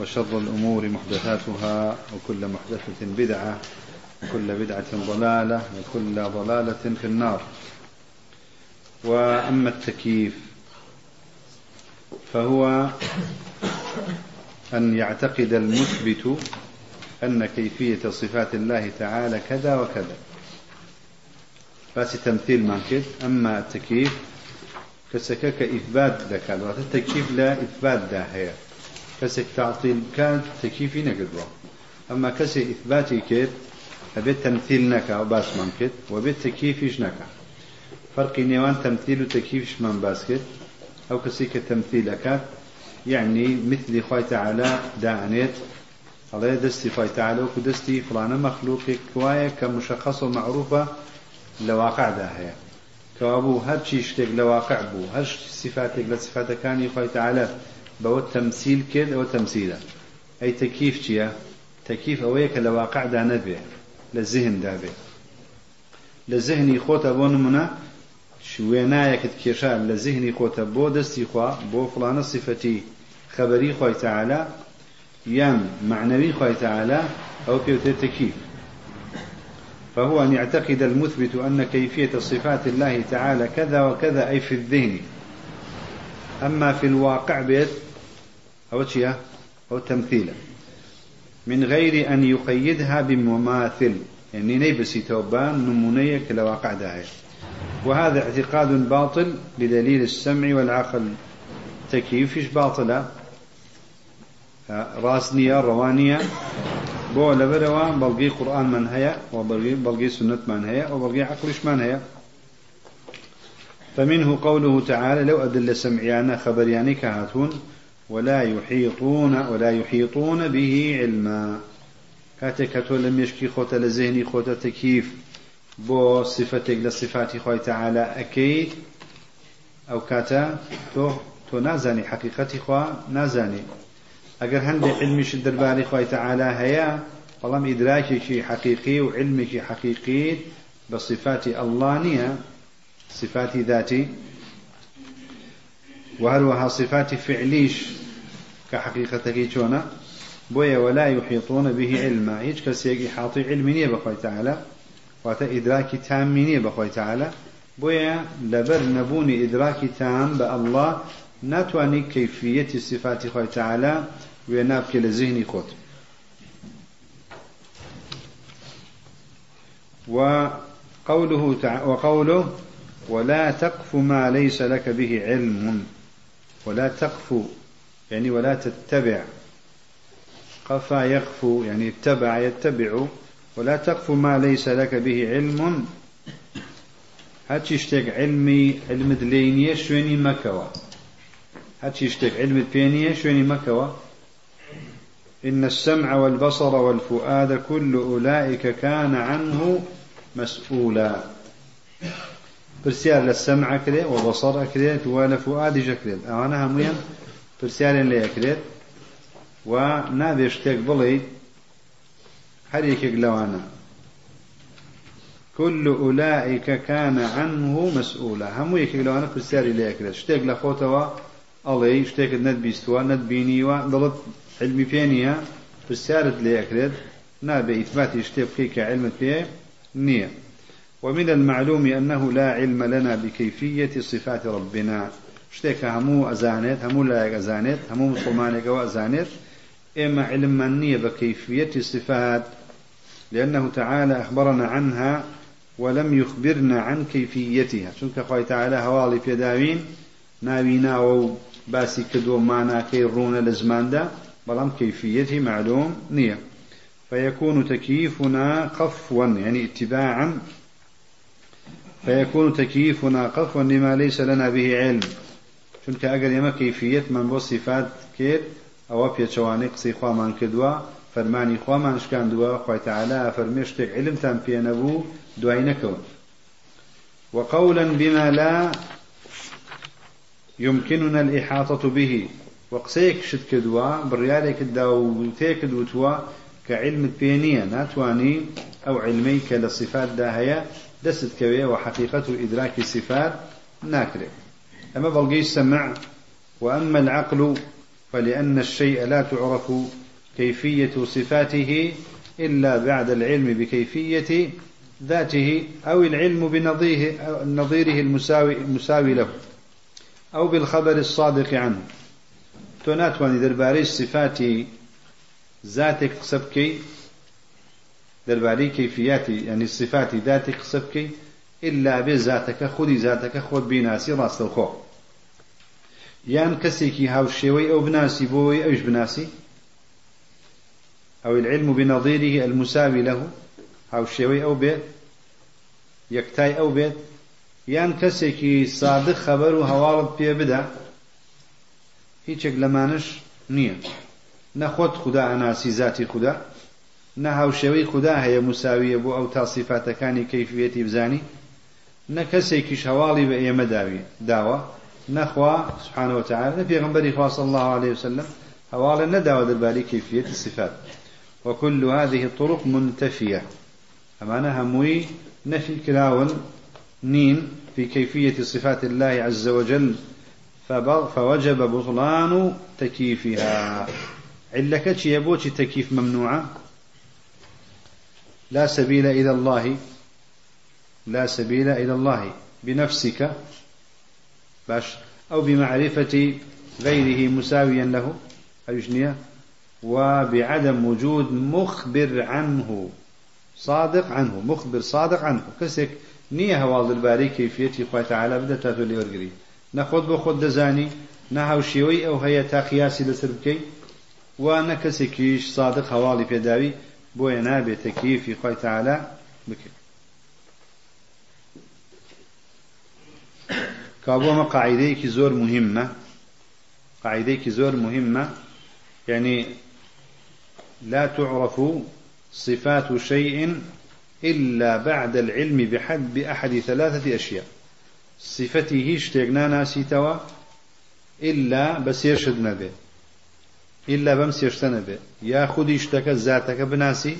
وشر الأمور محدثاتها وكل محدثة بدعة وكل بدعة ضلالة وكل ضلالة في النار. وأما التكييف فهو أن يعتقد المثبت أن كيفية صفات الله تعالى كذا وكذا. بس تمثيل ما كده. أما التكييف كسكك إثبات ذكر التكييف لا إثبات ده كسك تعطيل كان تكييفي نقدره أما كسي إثباتي كده أبيت تمثيل نكا وباس ممكن وبيت تكييفيش نكا فرق نيوان تمثيل وتكييفش من باسكت أو كسيك تمثيل أكاد يعني مثل خوي تعالى دعنيت الله دستي خوي تعالى وكدستي فلانة مخلوق كواية كمشخص ومعروفة لواقع ده هي كوابو هر شتك لواقع بو هر صفاتك لصفاتك كان خوي تعالى بو تمثيل كد أو تمثيله أي تكييف شيا تكييف أويك لواقع ده نبي للذهن دابي لذهني خوتا بو نمنا شوێنایەکت کێشا لە زیهنی خۆتە بۆ دەستی خوا بۆ فلانە صفەتی خەبەری خۆی تعالى يان معنوي خۆی تعالى أو كيوتي تكييف فهو أن يعتقد المثبت أن كيفية صفات الله تعالى كذا وكذا أي في الذهن. أما في الواقع بيت أو شيء أو تمثيلا. من غير أن يقيدها بمماثل. يعني نيبسي توبان نمونية كالواقع داهي وهذا اعتقاد باطل بدليل السمع والعقل. تكييفش باطلة. راسنية روانية. بو لبروا بلغي قرآن من هيا. بلغي سنة من هيا. وبلغي عقلش من هيا. فمنه قوله تعالى لو أدل سمعيانا خبرياني كهاتون ولا يحيطون ولا يحيطون به علما. كاتك لم يشكي خوت لذهني خوت تكييف بو صفتك لصفات خوي تعالى أكيد أو كاتا تو تو نازاني حقيقتي خوا نازاني أجر هند علمش الدرباري خوي تعالى هيا بلام إدراكي حقيقي وعلمك حقيقي بصفات الله نية صفات ذاتي وهروها صفات فعليش كحقيقتك شونا بويا ولا يحيطون به علما. هيج كسيقي حاطي علمي بخوي تعالى واتا إدراكي تاميني بخوي تعالى. بويا لبر نبوني إدراكي تام بالله ناتواني كيفية صفات خوي تعالى وينابك لذهني خود. وقوله. وقوله ولا تقف ما ليس لك به علم. ولا تقف يعني ولا تتبع. قفا يقفو يعني اتبع يتبع ولا تقف ما ليس لك به علم. هاتش اشتك علمي علم دلينية شويني مكوا هاتش اشتك علم البينية شويني مكوا إن السمع والبصر والفؤاد كل أولئك كان عنه مسؤولا. پرسیار لە سەمع کرێ و بەسەڕ ئەکرێت و لە فعادی ژەکرێت ئەوانە هەمویان پرسیارێن لێ ئەکرێت و نابێ شتێک بڵیت هەر یەکێک لەوانە. كل أولئك كان عنه مسؤولا. هم يكيك لو أنا برسالي ليك لك شتيك لخوتوا الله شتيك ند بيستوا ند بينيوا ضلت علمي بينيا برسالة ليك لك نابي إثباتي شتيك فيك علمت بيه نية ومن المعلوم أنه لا علم لنا بكيفية صفات ربنا. شتيك همو أزانت همو لا أزانت همو مسلمانك وأزانت إما علم منية بكيفية الصفات لأنه تعالى أخبرنا عنها ولم يخبرنا عن كيفيتها. شنك خوي تعالى هوالي في داوين ناوينا و باسي كدو معنا كيرون لزمان دا بلام كيفيته معلوم نية. فيكون تكييفنا قفوا يعني اتباعا فيكون تكييفنا قفوا لما ليس لنا به علم. شنك أقل يما كيفية من بو صفات كير أو بيتشواني قصي من كدوا فەرمانی خوامان شکاندووە خی تعالا فەرمێ شتێک علمتان پێ نەبوو دوای نەکەون. وقولا بما لا يمكننا الإحاطة به. وقسيك شد كدوا بريالك الداوتيك دوتوا كعلم البينية ناتواني أو علميك للصفات داهية دست كوية وحقيقة إدراك الصفات ناكره أما بلقي سمع وأما العقل فلأن الشيء لا تعرف كيفية صفاته إلا بعد العلم بكيفية ذاته أو العلم بنظيره نظيره المساوي, المساوي له أو بالخبر الصادق عنه. توناتواني درباري صفات ذاتك قسبكي دەربارەی کەفیاتی ئەنی سفاتی داتی قسە بکەیت ئللا بێ زاتەکە خودی زاتەکە خۆت بیناسی ڕاستەوخۆ یان کەسێکی هاوشێوەی ئەو بناسی بۆەوەی ئەوش بناسی؟ ئەو العلم بنظیره المساوی له هاوشێوەی ئەو بێت یەکتای ئەو بێت. یان کەسێکی سادق خەبەر و هەواڵت پێ بدا هیچێک لەمانش نییە. نەخۆت خدا ئەناسی ذاتی خوددا. نە هاوشێوەی خدا هەیە مساویە بۆ ئەو تاسیفاتەکانی کەیفێتی بزانی نە کەسێکیش هەواڵی بە ئێمە داوی داوە نەخوا سبحانه وتعالى نە پێغمبەری خوا صلى الله عليه وسلم هەواڵە نەداوە دەربارەی کەیفیەت الصفات وكل هذه الطرق منتفية أمانة هموي نفي كلاون نين في كيفية صفات الله عز وجل فوجب بطلان تكييفها علك يبوش تكييف ممنوعة لا سبيل إلى الله. لا سبيل إلى الله. بنفسك. باش. أو بمعرفة غيره مساويا له. أجنية. وبعدم وجود مخبر عنه. صادق عنه. مخبر صادق عنه. كسك نية هوال الباري كيفية خواه تعالى. بدأت تاتو ورقري نەخۆت بۆ خۆت دەزانی نەهاوشێوەی ئەو هەیە تا قیاسی لەسەر بکەیت و نە کەسێکیش پێداوی بۆیە نابێت تەکیفی خۆی تعالا بکرد كابوما قاعديك زور مهمة قاعديك زور مهمة يعني لا تعرف صفات شيء إلا بعد العلم بحد بأحد ثلاثة أشياء. صفەتی هیچ شتێک ناناسیتەوە ئللا بە سێشت نەبێ ئللا بەم سێشتە نەبێ یا خودی شتەکە زاتەکە بناسی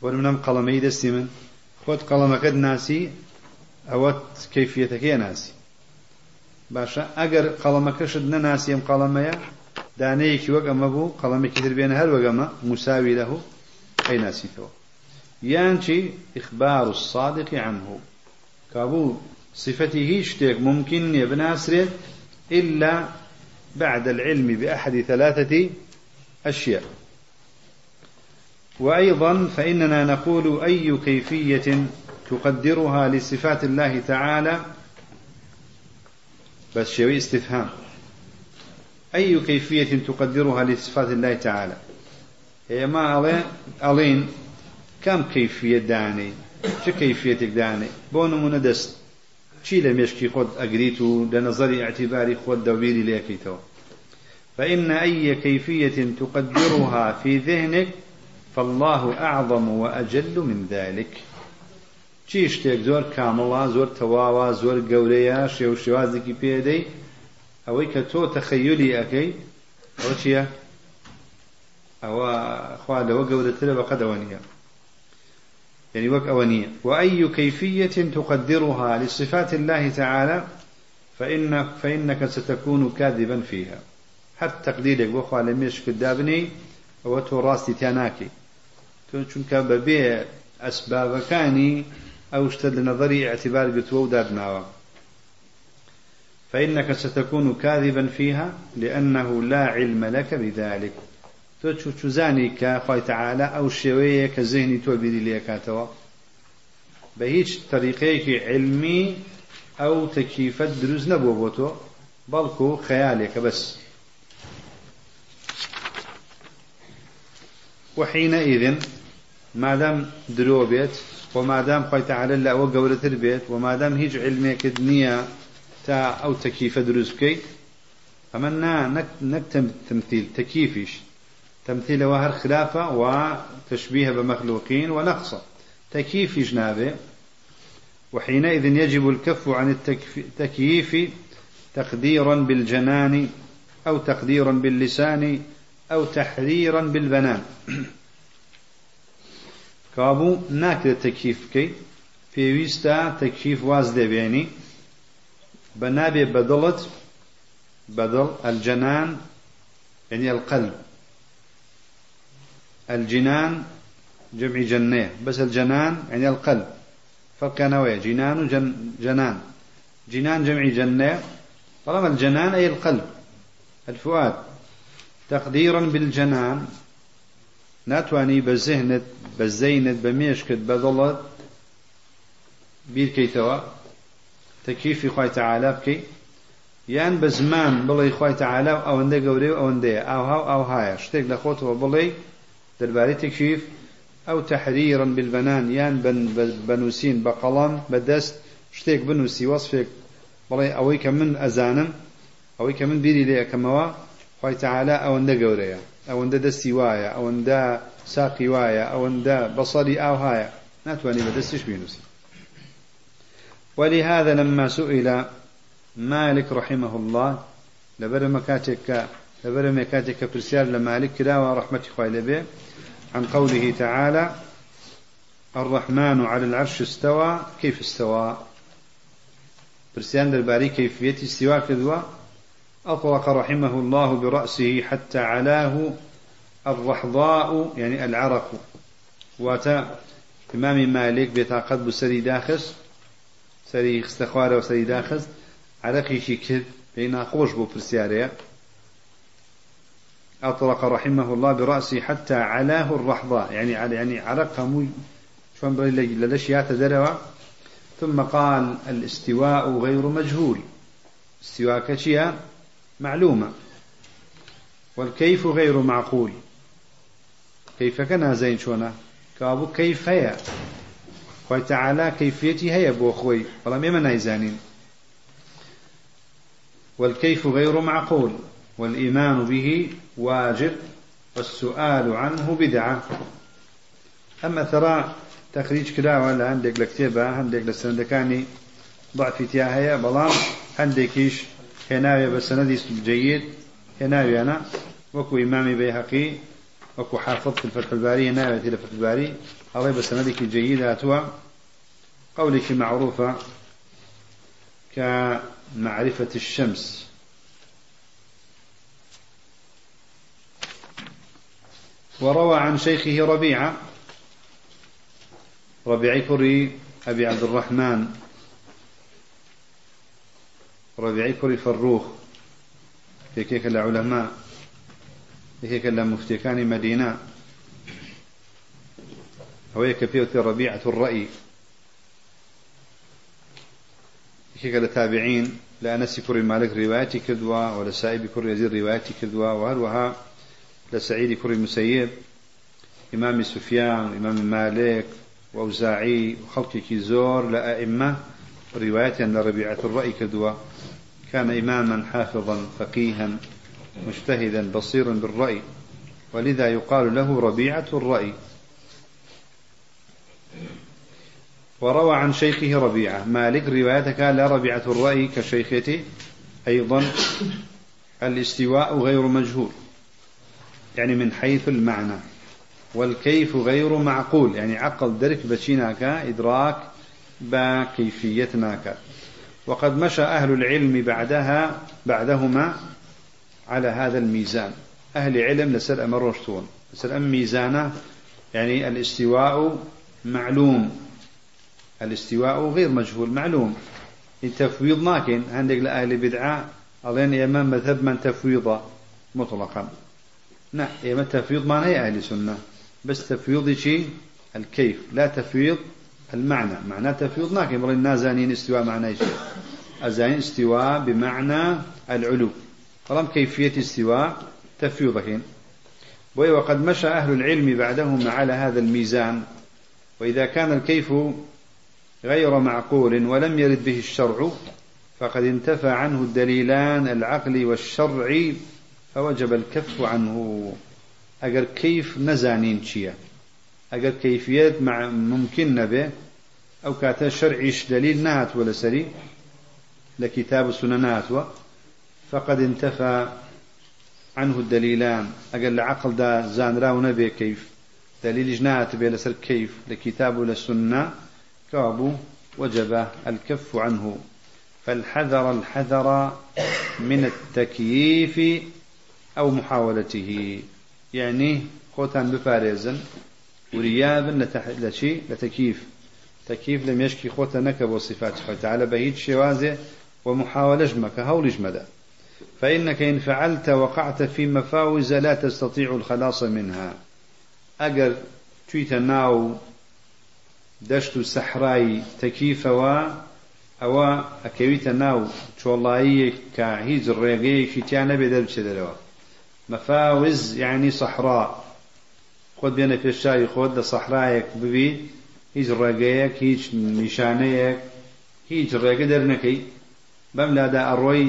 بۆ منم قەڵەمەی دەستی من. خۆت قەڵەمەکەت ناسی ئەوە کەیفیەتەکەی ناسی. باشە ئەگەر قەڵەمەکەشت نەناسی ئەم قەڵەمەیە دانەیەکی وەک ئەمە بوو قەڵەمێکی تر بێنە هەر وەگەمە مساوی لەه ئەی ناسیتەوە یان چی؟ إخبار الصادق عنه. كابو صفته شتيك ممكن يبناسره إلا بعد العلم بأحد ثلاثة أشياء. وأيضا فإننا نقول أي كيفية تقدرها لصفات الله تعالى. بس شوي استفهام. أي كيفية تقدرها لصفات الله تعالى؟ هي ما ألين كم كيفية داني؟ چه کەیفێتێک دانێ بۆ نمونە دەست چی لە مێشکی خۆت ئەگریت و لە نظری اعتباری خۆت لێکەیتەوە فإن أي كيفية تقدرها في ذهنك فالله أعظم وأجل من ذلك. چی شتێک زۆر کامەڵا زۆر تەواوە زۆر گەورەیە شێو شێوازێکی پێدەی ئەوەی کە تۆ تەخەیولی ئەەکەی ئەوە چییە؟ ئەوە خوا لەوە گەورەترە بەقەدەوە نیە يعني وك أونية وأي كيفية تقدرها لصفات الله تعالى فإن فإنك ستكون كاذبا فيها. حتى تقديرك بخوا لميش كدابني وتو راستي تاناكي چونك ببيع أسباب كاني أو اشتد لنظري اعتبار بتو دادناوا فإنك ستكون كاذبا فيها لأنه لا علم لك بذلك. تۆ چوزانی کە خی تەعاالە ئەو شێوەیە کە زێنی تۆ بیری لێکاتەوە بە هیچ طریقەیەکی علمی ئەو تەکیفەت دروست نەبووە بۆ تۆ بەڵکو خەیالێکە بەس. وحينئذ ما دام درو بيت وما دام قيت على الله وقولة البيت وما دام هيج علمك الدنيا تا أو تكيف دروس كي أما نكتم تمثيل تكيفش تمثيل وهر خلافة وتشبيه بمخلوقين ونقصة. تكييف جنابه وحينئذ يجب الكف عن التكييف تقديرا بالجنان أو تقديرا باللسان أو تحريرا بالبنان. كابو ناكد التكييف كي في ويستا تكييف واز دبيني بنابي بدلت بدل الجنان يعني القلب. الجنان جمع جنيه بس الجنان يعني القلب. فالكنوية جنان جن جنان. جنان جمع جنة طالما الجنان أي القلب. الفؤاد. تقديرا بالجنان. ناتواني بزهنت بزينت بميشكت بضلت. بيركيتوا. تكيفي خوي تعالى بكي. يان بزمان بڵێ خی تعاالە ئەوەندە گەورەی ئەوەندەیە ئاها ئەو هاە شتێک لە خۆتەوە بڵێ دەربارەی تەکیف ئەو تەحریرن بالبەنان یان بنووسین بە قەڵام بەدەست شتێک بنووسی وەصفێک بڵێ ئەوەی کە من ئەزانم ئەوەی کە من بیری لێ یەکەمەوە خی تعاالە ئەوەندە گەورەیە ئەوەندە دەستی وایە ئەوەندە ساقی وایە ئەوەندە بەسەری ئاو هاە ناتوانانی بەدەستیش بینوسی ولهذا لما سئل مالك رحمه الله لبر مكاتك لبر مكاتك برسال لمالك كلا ورحمة خوالي به عن قوله تعالى الرحمن على العرش استوى كيف استوى؟ برسيان الباري كيفية استواء كذوى أطلق رحمه الله برأسه حتى علاه الرحضاء يعني العرق. واتا إمام مالك بيتاقد بسري داخس سري استخوار وسري داخس عرقي شي بين خوش بو برسياريه أطلق رحمه الله برأسه حتى علاه الرحضاء يعني على يعني عرقها مو شلون للأشياء تدروا ثم قال الاستواء غير مجهول. استواء كشيا معلومة. والكيف غير معقول. كيف كان زين شونا؟ كابو كيف هي خوي تعالى كيفيتي هي بو خوي. والله ما نايزانين والكيف غير معقول. والإيمان به واجب. والسؤال عنه بدعة. أما ترى تخريج كلا ولا عندك لكتابة عندك لسندكاني ضعف تياهية بلام عندكيش هناوي بسندي جيد هناوي أنا وكو إمامي بيهقي وكو حافظ في الفتح الباري هناوي في الفتح الباري. الله بسندك جيد أتوا قولك معروفة كمعرفة الشمس. وروى عن شيخه ربيعة ربيع كري أبي عبد الرحمن. ربيع كري فروخ. كيك العلماء كيك مفتكان مدينة. هو كبيرة ربيعة الرأي. كيك التابعين لأنس كري مالك روايتي كذوة ولا سائب كري يزيد روايتي كذوة وهروها لسعيد كري مسيب. إمام سفيان إمام مالك وأوزاعي وخلق كيزور لأئمة رواية أن ربيعة الرأي كدوا كان إماما حافظا فقيها مجتهدا بصيرا بالرأي ولذا يقال له ربيعة الرأي. وروى عن شيخه ربيعة مالك رواية كان لا ربيعة الرأي كشيخته أيضا الاستواء غير مجهول يعني من حيث المعنى والكيف غير معقول يعني عقل درك بشيناك إدراك بكيفيتناك وقد مشى أهل العلم بعدها بعدهما على هذا الميزان. أهل علم لسر أمر رشتون لسر أم ميزانه يعني الاستواء معلوم. الاستواء غير مجهول معلوم. التفويض ماكن عندك لأهل بدعة أظن يمام مذهب من تفويض مطلقا. نعم يما تفويض ما هي أهل سنة. بس تفويض شيء الكيف. لا تفويض المعنى. معنى تفويض ناكي مرين نازانين استواء معنى شيء أزانين استواء بمعنى العلو. فلم كيفية استواء تفويض وقد مشى أهل العلم بعدهم على هذا الميزان. وإذا كان الكيف غير معقول ولم يرد به الشرع فقد انتفى عنه الدليلان العقل والشرع فوجب الكف عنه. أجر كيف نزانين شيا أجر كيفيات مع ممكن نبي أو كاتا شرعيش دليل نهات ولا سري لكتاب السننات فقد انتفى عنه الدليلان. أقل العقل دا زان راو نبي كيف دليل جنات بي لسر كيف لكتاب للسنة كابو وجب الكف عنه. فالحذر الحذر من التكييف أو محاولته. يعني خوتان بفارزن وريابا لشي لتكييف تكييف لم يشكي خوتا نكب وصفات تعالى بهيج شوازه ومحاولة جمك هول جمدا فإنك إن فعلت وقعت في مفاوز لا تستطيع الخلاص منها. أجر تويت ناو دشت سحراي تكيف و أو أكويت ناو شوالله كهيز الرقيق شتيانا بدل مفاوز يعني صحراء. خۆت بێنە پێشایی خۆت لە سەحرایەک ببیت هیچ ڕێگەیەک هیچ نیشانەیەک هیچ ڕێگە دەرنەکەی. بەم لادا ئەڕۆی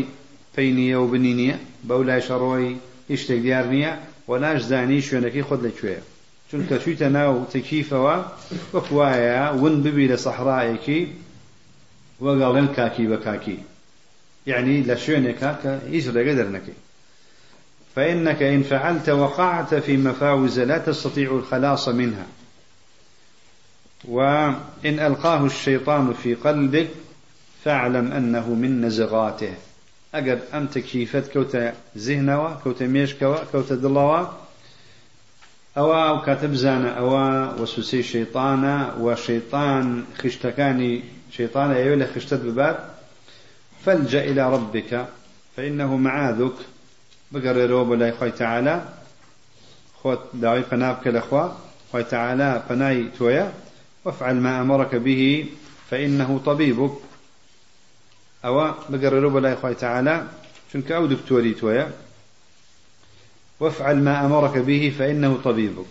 پێی نییە و بنی نییە بەو لای شەڕۆی هیچ شتێک دیار نییە و ناش زانی شوێنەکەی خۆت لەکوێ چونکە چویتە ناو تکیفەوە وەک وایە ون ببی لە سەحرایەکی وەگەڵێن کاکی بە کاکی. یعنی لە شوێنێکا کە هیچ ڕێگە دەرنەکەی. فإنك إن فعلت وقعت في مفاوز لا تستطيع الخلاص منها. وإن ألقاه الشيطان في قلبك فاعلم أنه من نزغاته. أجر أم تكيفت كوت ذهنوا كوت ميشكوا كوت دلوا. أو أو كاتب زانا أو وسوسي شيطانا وشيطان خشتكاني شيطان أيوة خشتت بباب. فالجأ إلى ربك فإنه معاذك. بقرر بلا خوي تعالى خوت داوي فنابك الأخوة خوي تعالى فناي تويا وافعل ما أمرك به فإنه طبيبك. أو بقرر بلا خوي تعالى شنك أو دكتوري تويا وافعل ما أمرك به فإنه طبيبك.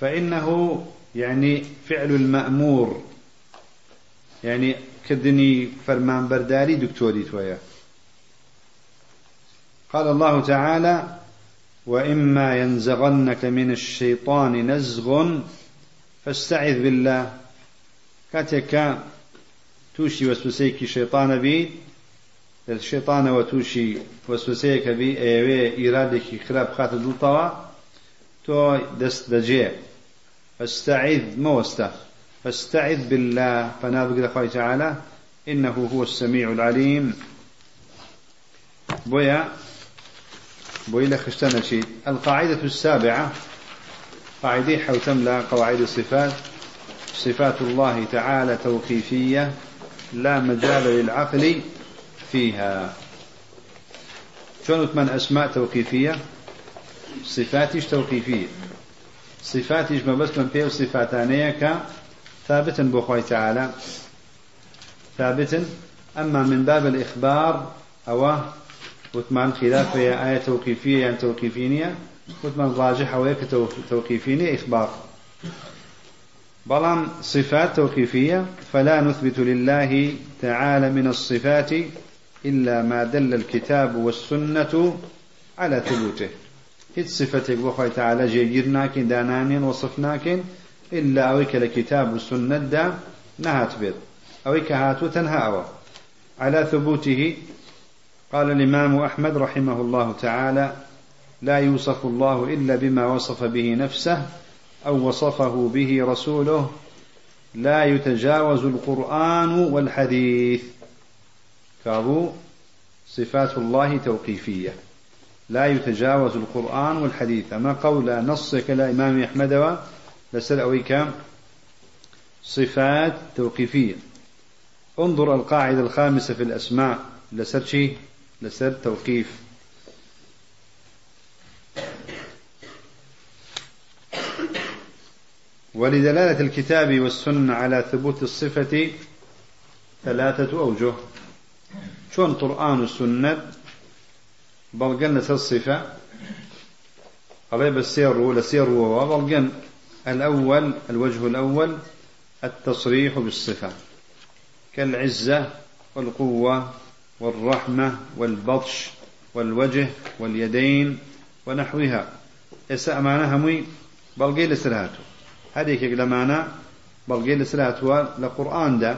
فإنه يعني فعل المأمور. يعني كدني فرمان برداري دكتوري تويا قال الله تعالى وإما ينزغنك من الشيطان نزغ فاستعذ بالله. كاتك توشي وسوسيك شيطان بي الشيطان وتوشي وسوسيك بي أيوه إرادك خراب خات دلطوا تو دست دجي. فاستعذ موسته فاستعذ بالله. فنابق لخوي تعالى إنه هو السميع العليم. بويا خشتنا شيء القاعدة السابعة قاعدة حوتملا قواعد الصفات. صفات الله تعالى توقيفية لا مجال للعقل فيها. شلون من أسماء توقيفية؟ صفاتش توقيفية. صفاتش ما بس من فيه صفاتانية ثابتا بخوي تعالى. ثابتا أما من باب الإخبار أو وثمان خلاف هي آية توقيفية يعني توقيفينية؟ وثمان راجح أو توقيفينية؟ إخبار. بلان صفات توقيفية فلا نثبت لله تعالى من الصفات إلا ما دل الكتاب والسنة على ثبوته. هيت صفتك بخوي تعالى جيرناكين دانانين وصفناكين إلا أويك الكتاب والسنة دا نهات بيض. أويك هاتو تنهاوا على ثبوته قال الإمام أحمد رحمه الله تعالى لا يوصف الله إلا بما وصف به نفسه أو وصفه به رسوله لا يتجاوز القرآن والحديث. كابو صفات الله توقيفية. لا يتجاوز القرآن والحديث. أما قول نص كالإمام أحمد لسر أويك صفات توقيفية. انظر القاعدة الخامسة في الأسماء. لسر لسر توقيف. ولدلالة الكتاب والسنة على ثبوت الصفة ثلاثة أوجه. شون قرآن والسنة بلغن الصفة قريب السير ولا سير وبلغن الأول الوجه الأول التصريح بالصفة. كالعزة والقوة. والرحمة والبطش والوجه واليدين ونحوها. بەڵگەی لەسەر هاتوو هەرێکێک لەمانە بەڵگەی لەسەر هاتووە لە قورئاندا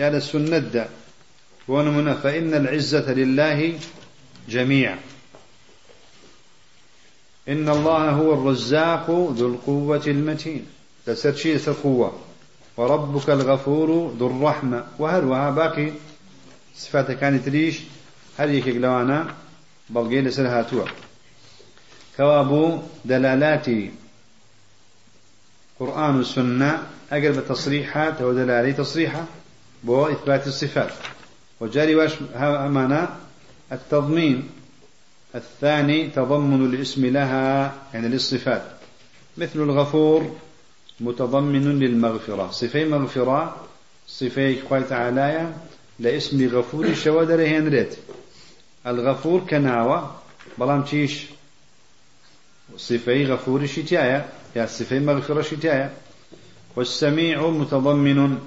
یا لە سنەتدا بۆ نمونە فإن العزة لله جميعا إن الله هو الرزاق ذو القوة المتين. لسر شيء قوة وربك الغفور ذو الرحمة. وهروها باقي؟ صفات كانت ريش هل يكيك لوانا بلغي لسر هاتوا. كوابو دلالات قرآن والسنة أقرب تصريحات أو دلالي تصريحة بو إثبات الصفات. وجاري واش أمانا؟ التضمين. الثاني تضمن الاسم لها يعني للصفات. مثل الغفور متضمن للمغفرة. صفي مغفرة صفي خوي تعالى لاسم غفور شوادر هنريت الغفور كناوة بلام تيش صفي غفور شتايا يا صفي مغفرة شتايا والسميع متضمن.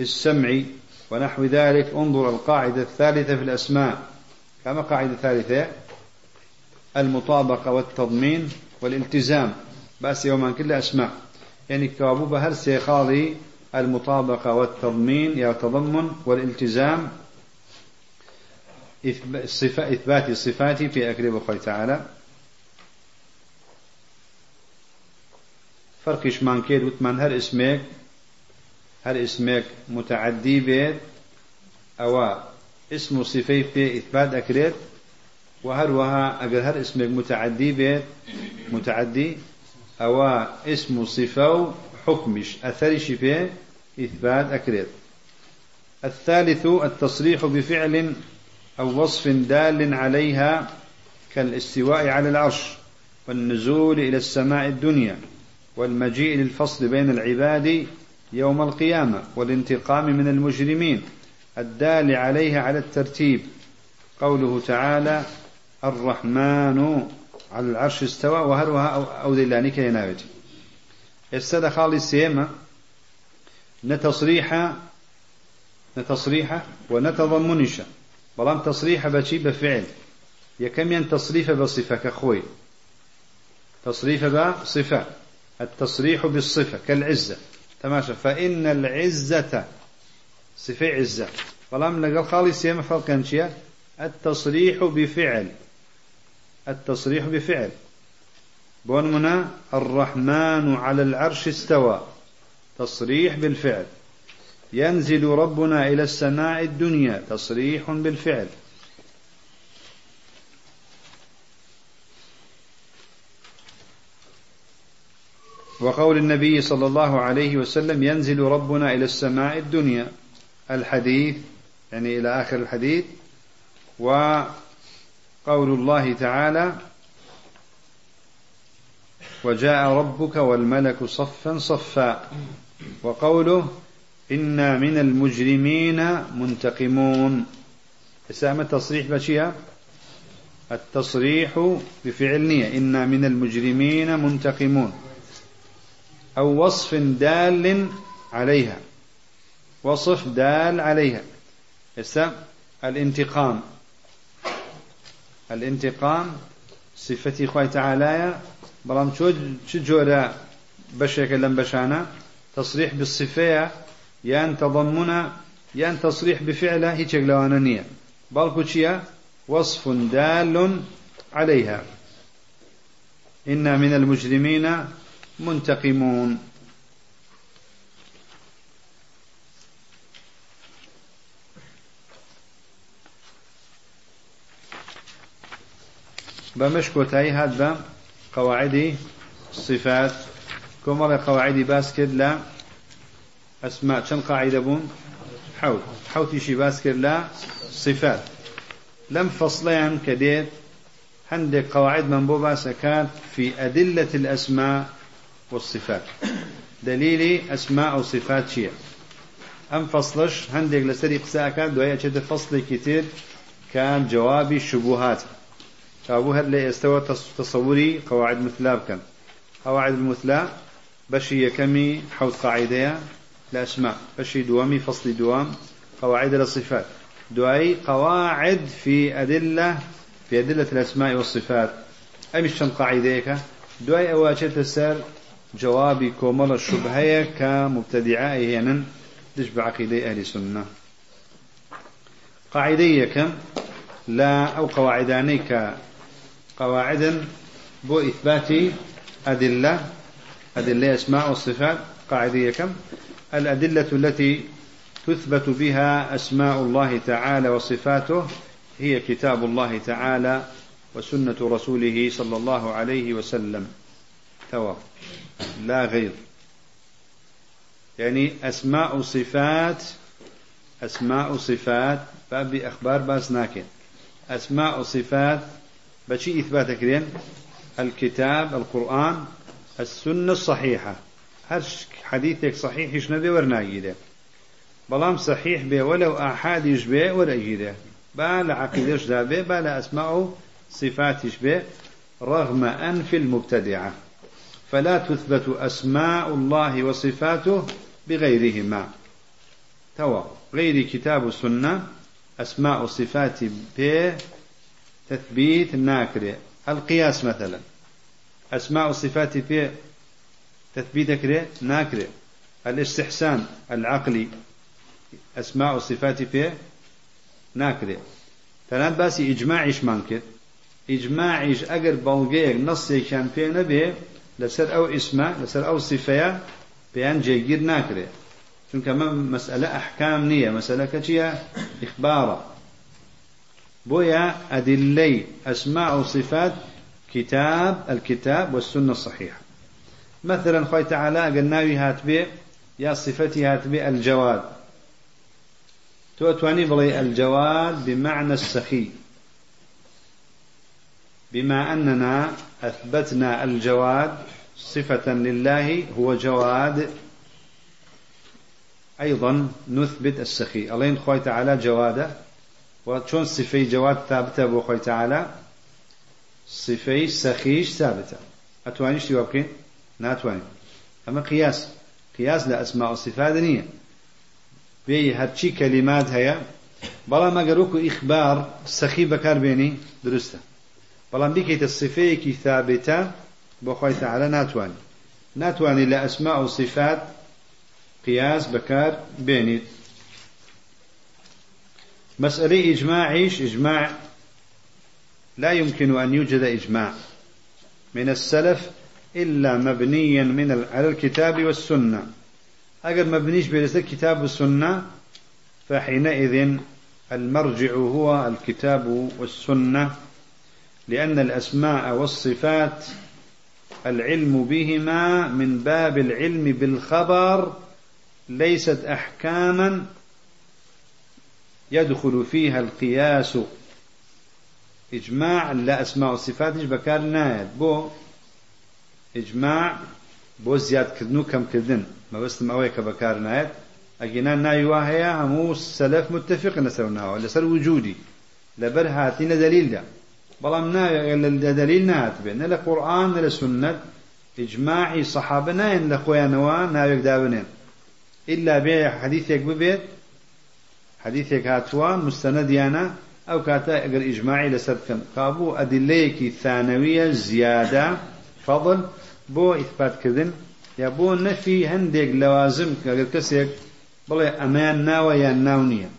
للسمع ونحو ذلك. انظر القاعدة الثالثة في الأسماء. كما قاعدة ثالثة؟ المطابقة والتضمين والالتزام. بس يوما كل أسماء. يعني كابو بهر سيخاضي المطابقة والتضمين يا تضمن والالتزام إثبات الصفات في أكرم الله تعالى. فرقش من كيد وتمن هر اسمك هر اسمك متعدي بيت أو اسم صفي في إثبات أكريت وهروها أجر هر اسمك متعدي بيت متعدي أو اسم صفة حكمش أثرش في إثبات أكريت. الثالث التصريح بفعل أو وصف دال عليها كالاستواء على العرش والنزول إلى السماء الدنيا والمجيء للفصل بين العباد يوم القيامة والانتقام من المجرمين. الدال عليها على الترتيب. قوله تعالى الرحمن على العرش استوى. وهروها أو, ذلانك يناوتي استدى خالي السيمة نتصريح نتصريح ونتضمنش. بلام تصريح بشي بفعل. يكم ين تصريف بصفة؟ كخوي. تصريف بصفة. التصريح بالصفة كالعزة. تماشى فإن العزة صفة عزة. بلام لقال خالي السيمة فرقا التصريح بفعل. التصريح بفعل. بونمنا الرحمن على العرش استوى. تصريح بالفعل. ينزل ربنا إلى السماء الدنيا تصريح بالفعل. وقول النبي صلى الله عليه وسلم ينزل ربنا إلى السماء الدنيا الحديث يعني إلى آخر الحديث. و قول الله تعالى وجاء ربك والملك صفا صفا وقوله إنا من المجرمين منتقمون. اسامة تصريح بشيء؟ التصريح بفعل نية. إنا من المجرمين منتقمون. أو وصف دال عليها. وصف دال عليها. الانتقام. الانتقام صفتي خوي تعالى. بلام شو جورا بشيك لم بشانا؟ تصريح بالصفة يان تضمنا يان تصريح بفعله هيك لوانانية بل وصف دال عليها إنا من المجرمين منتقمون. بمش كوتاي هاد بم قواعد الصفات كما قواعد باسكت؟ لا. أسماء. كم قاعدة بون حوت. حوت يشي باسكت؟ لا. صفات. لم فصلين كديت عندك قواعد من بو باسكات في أدلة الأسماء والصفات. دليلي أسماء وصفات شيء. أم فصلش عندك لسري قساكات دوية فصل كتير كان جوابي الشبهات كابو هر لي استوى تصوري قواعد مثلا بكن قواعد المثلى بشي يكمي حوض قاعدة الأسماء بشي دوامي فصل دوام قواعد الصفات دعي قواعد في أدلة في أدلة الأسماء والصفات. أي مش قاعدة دوای ئەواچێتە سەر جوابي كومل الشبهية كمبتدعاء هنا دش بعقيدة أهل السنة؟ قاعدية كم؟ لا أو قواعداني كقواعد بو إثبات أدلة أدلة أسماء والصفات قاعدية كم؟ الأدلة التي تثبت بها أسماء الله تعالى وصفاته هي كتاب الله تعالى وسنة رسوله صلى الله عليه وسلم. توا لا غير. يعني أسماء صفات أسماء صفات باب أخبار باس ناكن. أسماء صفات بشي إثبات كرين الكتاب القرآن السنة الصحيحة. هرش حديثك صحيح يشنبه ورناجيده بلام صحيح به ولو أحد يشبه ولا يجيده با لعقيدش دابه با لأسماء صفات يشبه رغم أنف المبتدعة. فلا تثبت أسماء الله وصفاته بغيرهما. توا غير كتاب السنة أسماء وصفات ب تثبيت ناكرة القياس مثلا. أسماء وصفات ب تثبيت كرة ناكرة الإستحسان العقلي. أسماء وصفات ب ناكرة ثلاث باسي إجماعيش مانكر إجماعيش أجر بلغيك نصي كان في نبي لسر أو اسمه لسر أو صفية بيان جيجير ناكره چونکە مسألة أحكام نية مسألة كتية إخبارا بويا أدلي أسماء وصفات كتاب الكتاب والسنة الصحيحة. مثلا خوي تعالى قلناوي هاتبي يا صفتي هاتبي الجواد. تو تواني بلي الجواد بمعنى السخي بما أننا أثبتنا الجواد صفة لله هو جواد أيضا نثبت السخي الله خوي تعالى جوادة؟ وشون صفي جواد ثابتة بو خوي تعالى؟ سفەی سەخیش ثابتە. ئەتوانی شتی وا بکەین؟ ناتوانین. ئەمە قیاس. قیاس لە ئەسما و سفاد نییە. بێ هەرچی کەلیمات هەیە بەڵام ئەگەرۆکو ئیخبار سەخی بەکاربێنی دروستە بەڵام بیکەیتە سفەیەکی ثابتە بۆ خۆی تەعاە ناتوانین. ناتوانین لە ئەسما و سفات قیاس بەکار بێنیت مەسئلەی ئیجماعیش ئیجماع لا يمكن أن يوجد إجماع من السلف إلا مبنيا من على الكتاب والسنة. أجر مبنيش بلسة الكتاب والسنة فحينئذ المرجع هو الكتاب والسنة لأن الأسماء والصفات العلم بهما من باب العلم بالخبر ليست أحكاما يدخل فيها القياس إجماع لا أسماء والصفات بكار نايد. بو إجماع بو زياد كردنو كم كردن. ما بس أويك بكار نايد. أجينا نايوا هي همو السلف متفق نسرناها لسر وجودي. لبر هاتين دليل ده بەڵام ناوێت دليل نە لە قورآن نە لە سنت. ئجماعی سەحابە نایەن لە خۆیانەوە ناوێک دابنێن إلا بێ حەدیثێک ببێت حەدیثێک هاتووە مستەنەدیانە ئەو کاتە ئەگەر ئیجماعی لەسەر بکەن کابوو ئەدلەیەکی ثانەویە زیادە فەضل بۆ ئیثباتکردن یا بۆ نەفی هەندێک لەوازم ئەگەر کەسێک بڵێ ئەمەیان ناوە یان ناو نییە.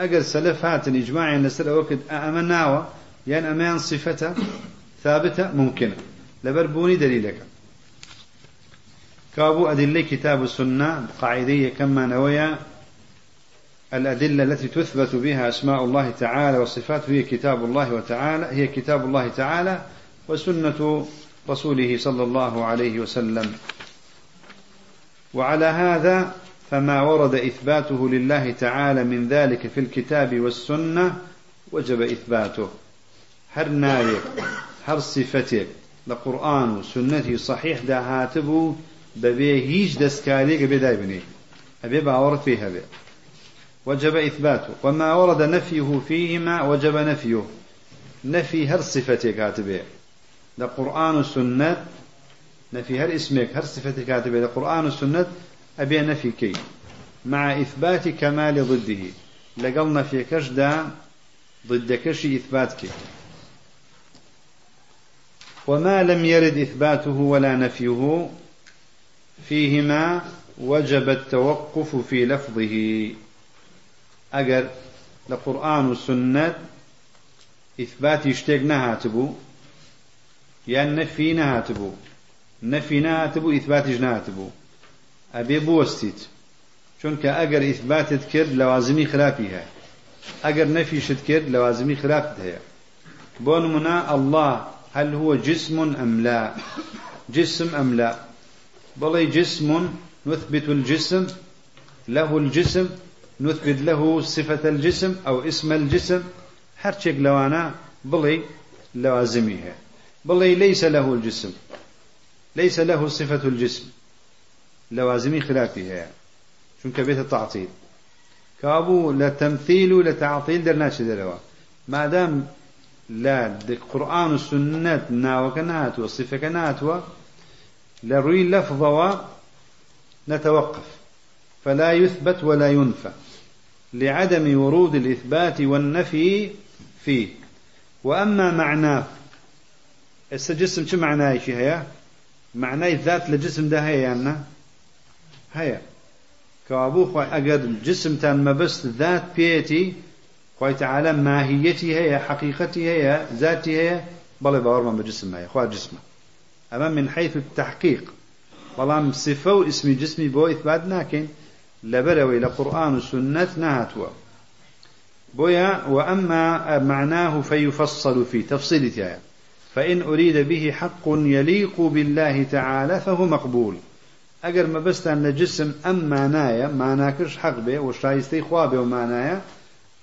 ئەگەر سەلف هاتن ئیجماعیان لەسەر ئەوە کرد ئەمە ناوە أمان صفته ثابتة ممكنة لبربوني دليلك كابو أدلة كتاب السنة قاعدية كما نويا الأدلة التي تثبت بها أسماء الله تعالى وصفاته هي كتاب الله وتعالى هي كتاب الله تعالى وسنة رسوله صلى الله عليه وسلم. وعلى هذا فما ورد إثباته لله تعالى من ذلك في الكتاب والسنة وجب إثباته. هر ناوێک هر صفتێک لقرآن وسنتي صحيح دا هاتبو ببي هيج دەستکارێکە بێدای بنێ ئەبێ باوەڕ فيه هەبێ وجب إثباته. وما ورد نفيه فيهما وجب نفيه. نفي هر صفتك كاتبه لقرآن والسنة نفي هر اسمك هر صفتك كاتبه لقرآن والسنة أبي نفي كي. مع إثبات كمال ضده. لقل نفي كشدا ضد كشي إثبات كي وما لم يرد إثباته ولا نفيه فيهما وجب التوقف في لفظه. أجر لقرآن والسنة إثبات يشتاق نهاتبو يعني نفي نهاتبو نفي نهاتبو إثبات نهاتبو أبي بوستيت چونك أجر إثبات تكر لوازمي خلافها أجر نفي شتكر لوازمي خلافها بون منا الله هل هو جسم أم لا؟ جسم أم لا. بلي جسم نثبت الجسم له الجسم نثبت له صفة الجسم أو اسم الجسم. هرشك لوانا بلي لوازمها بلي ليس له الجسم. ليس له صفة الجسم. لوازمي خلافها شنك بيت التعطيل كابو لتمثيل لتعطيل درناش دروا ما دام لا القرآن والسنة ناوك وصفة ناتوا لروي لفظة نتوقف فلا يثبت ولا ينفى. لعدم ورود الإثبات والنفي فيه. وأما معناه السجسم شو معناه شي هيا؟ معناه الذات لجسم ده هيا يعني هيا. كابو خوي أجر الجسم تان ما بس ذات بيتي خوي تعالى ماهيتي هي حقيقتي هي ذاتي هي بل باور من بجسم هي خوي جسمه. أما من حيث التحقيق بلام صفة واسم جسمي بو إثبات ناكن. لبروي لقرآن وسنة نهاتوا. بويا وأما معناه فيفصل في تفصيل تايا فإن أريد به حق يليق بالله تعالى فهو مقبول. أجر ما بستان لجسم أم معنايا معناكش حق به وشايستي خوابه ومعنايا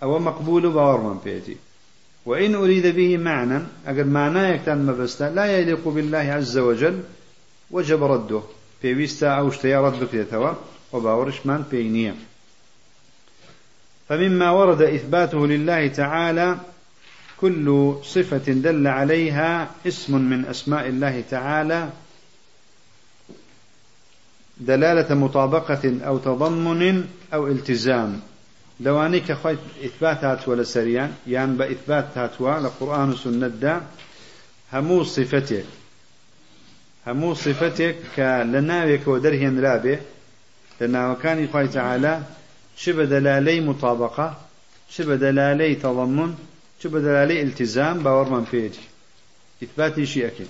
أو مقبول باور من بيتي. وإن أريد به معنى أجر معنايا كان بستان لا يليق بالله عز وجل وجب رده. في ويستا أو اشتيا رد بكريتوا وباورش من بينيا فمما ورد إثباته لله تعالى كل صفة دل عليها اسم من أسماء الله تعالى دلالة مطابقة أو تضمن أو التزام. لوانيك خويت إثباتات ولا سريان يعني بإثباتات لقرآن وسنة دا همو صفتك همو صفتك كلناوك ودرهن رابه لأنه كان يقول تعالى شبه دلالي مطابقة شبه دلالي تضمن شبه دلالي التزام باورمان فيجي إثباتي شيء أكيد.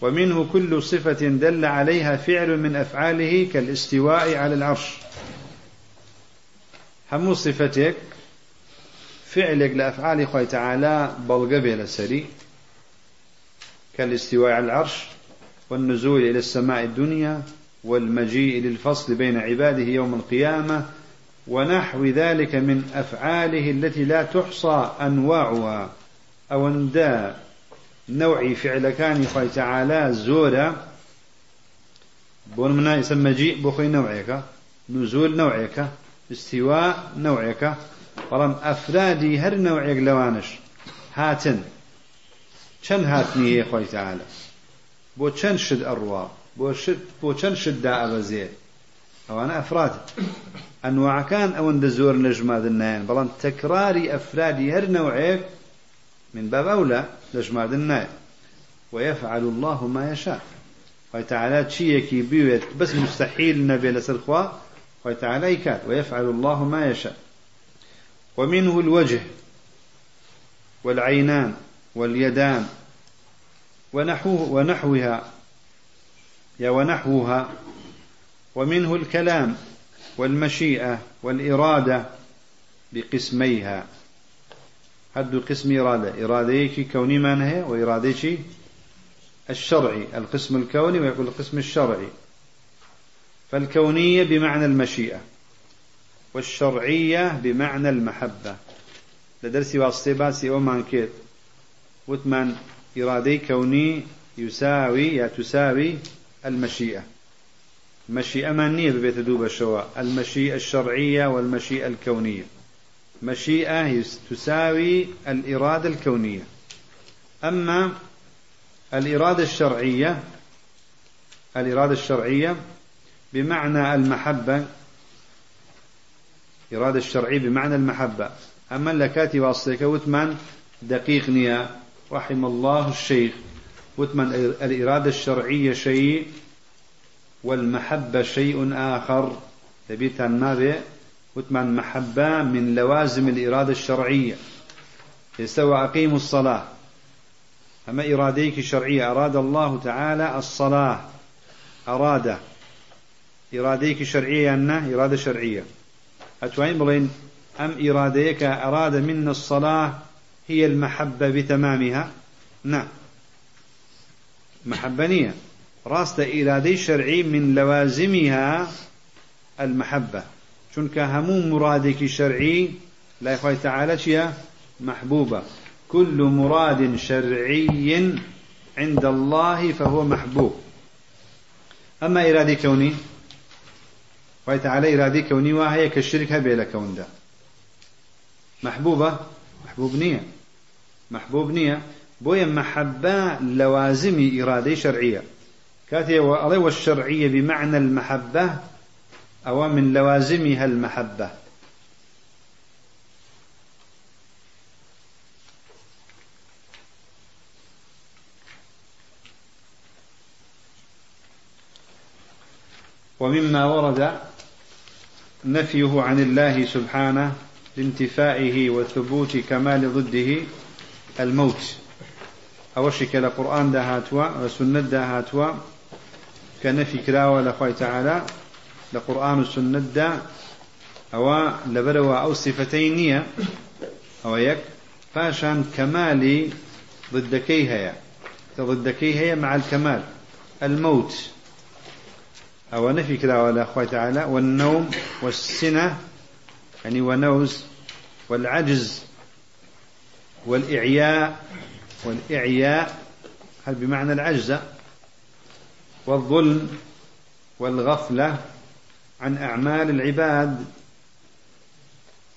ومنه كل صفة دل عليها فعل من أفعاله كالاستواء على العرش. همو صفتك فعلك لأفعال خوي تعالى بلغبه لسري كالاستواء على العرش والنزول إلى السماء الدنيا والمجيء للفصل بين عباده يوم القيامة ونحو ذلك من أفعاله التي لا تحصى أنواعها. أو أندى نوعي فعل كان يخوي تعالى زورا. بون منا يسمى جيء بخوي نوعيك. نزول نوعيك. استواء نوعيك. بەڵام ئەفرادی هەر نەوعێک لەوانش هاتن. چەند هاتنی خۆی تعالە بۆ چەند شت بۆ چەند شتدا ئەبەزێ ئەوانە ئەفراد. ئەنواعەکان ئەوەندە زۆر لەژمادن نایەن بەڵام تەکراری ئەفرادی هەر نەوعێک من باب أولى لجماد النائب ويفعل الله ما يشاء. وتعالى تشيكي بيوت بس مستحيل نبي لسرخوا وتعالى يكاد ويفعل الله ما يشاء. ومنه الوجه والعينان واليدان ونحوه ونحوها ونحوها ومنه الكلام والمشيئة والإرادة بقسميها. حد قسم إرادة. إراديك كوني ما هي وإراديك الشرعي. القسم الكوني ويقول القسم الشرعي. فالكونية بمعنى المشيئة والشرعية بمعنى المحبة. لدرسي واسطي باسي أومان كيت وثمان إرادي كوني يساوي يا تساوي المشيئة. مشيئة مانية ببيت دوب الشواء المشيئة الشرعية والمشيئة الكونية. مشيئة تساوي الإرادة الكونية. أما الإرادة الشرعية الإرادة الشرعية بمعنى المحبة إرادة الشرعية بمعنى المحبة. أما لكاتي واصلك وثمان دقيق نيا رحم الله الشيخ. وتمن الإرادة الشرعية شيء والمحبة شيء آخر. تبيت النبي وتمن محبة من لوازم الإرادة الشرعية. يستوى أقيموا الصلاة. أما إراديك شرعية أراد الله تعالى الصلاة. أراد. إراديك شرعية أنه إرادة شرعية. أتوين بلين؟ أم إراديك أراد منا الصلاة هي المحبة بتمامها؟ نعم. محبنية راست إرادي شرعي من لوازمها المحبة. چونك همو مرادك شرعي لا يخوي تعالى محبوبة. كل مراد شرعي عند الله فهو محبوب. أما إرادي كوني تعالى إرادي كوني وهي كالشرك هبه لكون ده محبوبة؟ محبوب نية محبوب نية بويا محبة لوازم إرادة شرعية. كاتي والشرعية بمعنى المحبة أو من لوازمها المحبة. ومما ورد نفيه عن الله سبحانه لانتفائه وثبوت كمال ضده الموت. أوشي كلا قرآن دهاتوا وسنة دهاتوا كنفي كراوة لخوي تعالى لقرآن السنة دا أو لبروا أو صفتين أو يك فاشان كمالي ضدكي هي ضدكي هي مع الكمال. الموت. أو نفي كلا ولا أخوة تعالى والنوم والسنة يعني ونوز والعجز والإعياء والإعياء هل بمعنى العجز والظلم والغفلة عن أعمال العباد.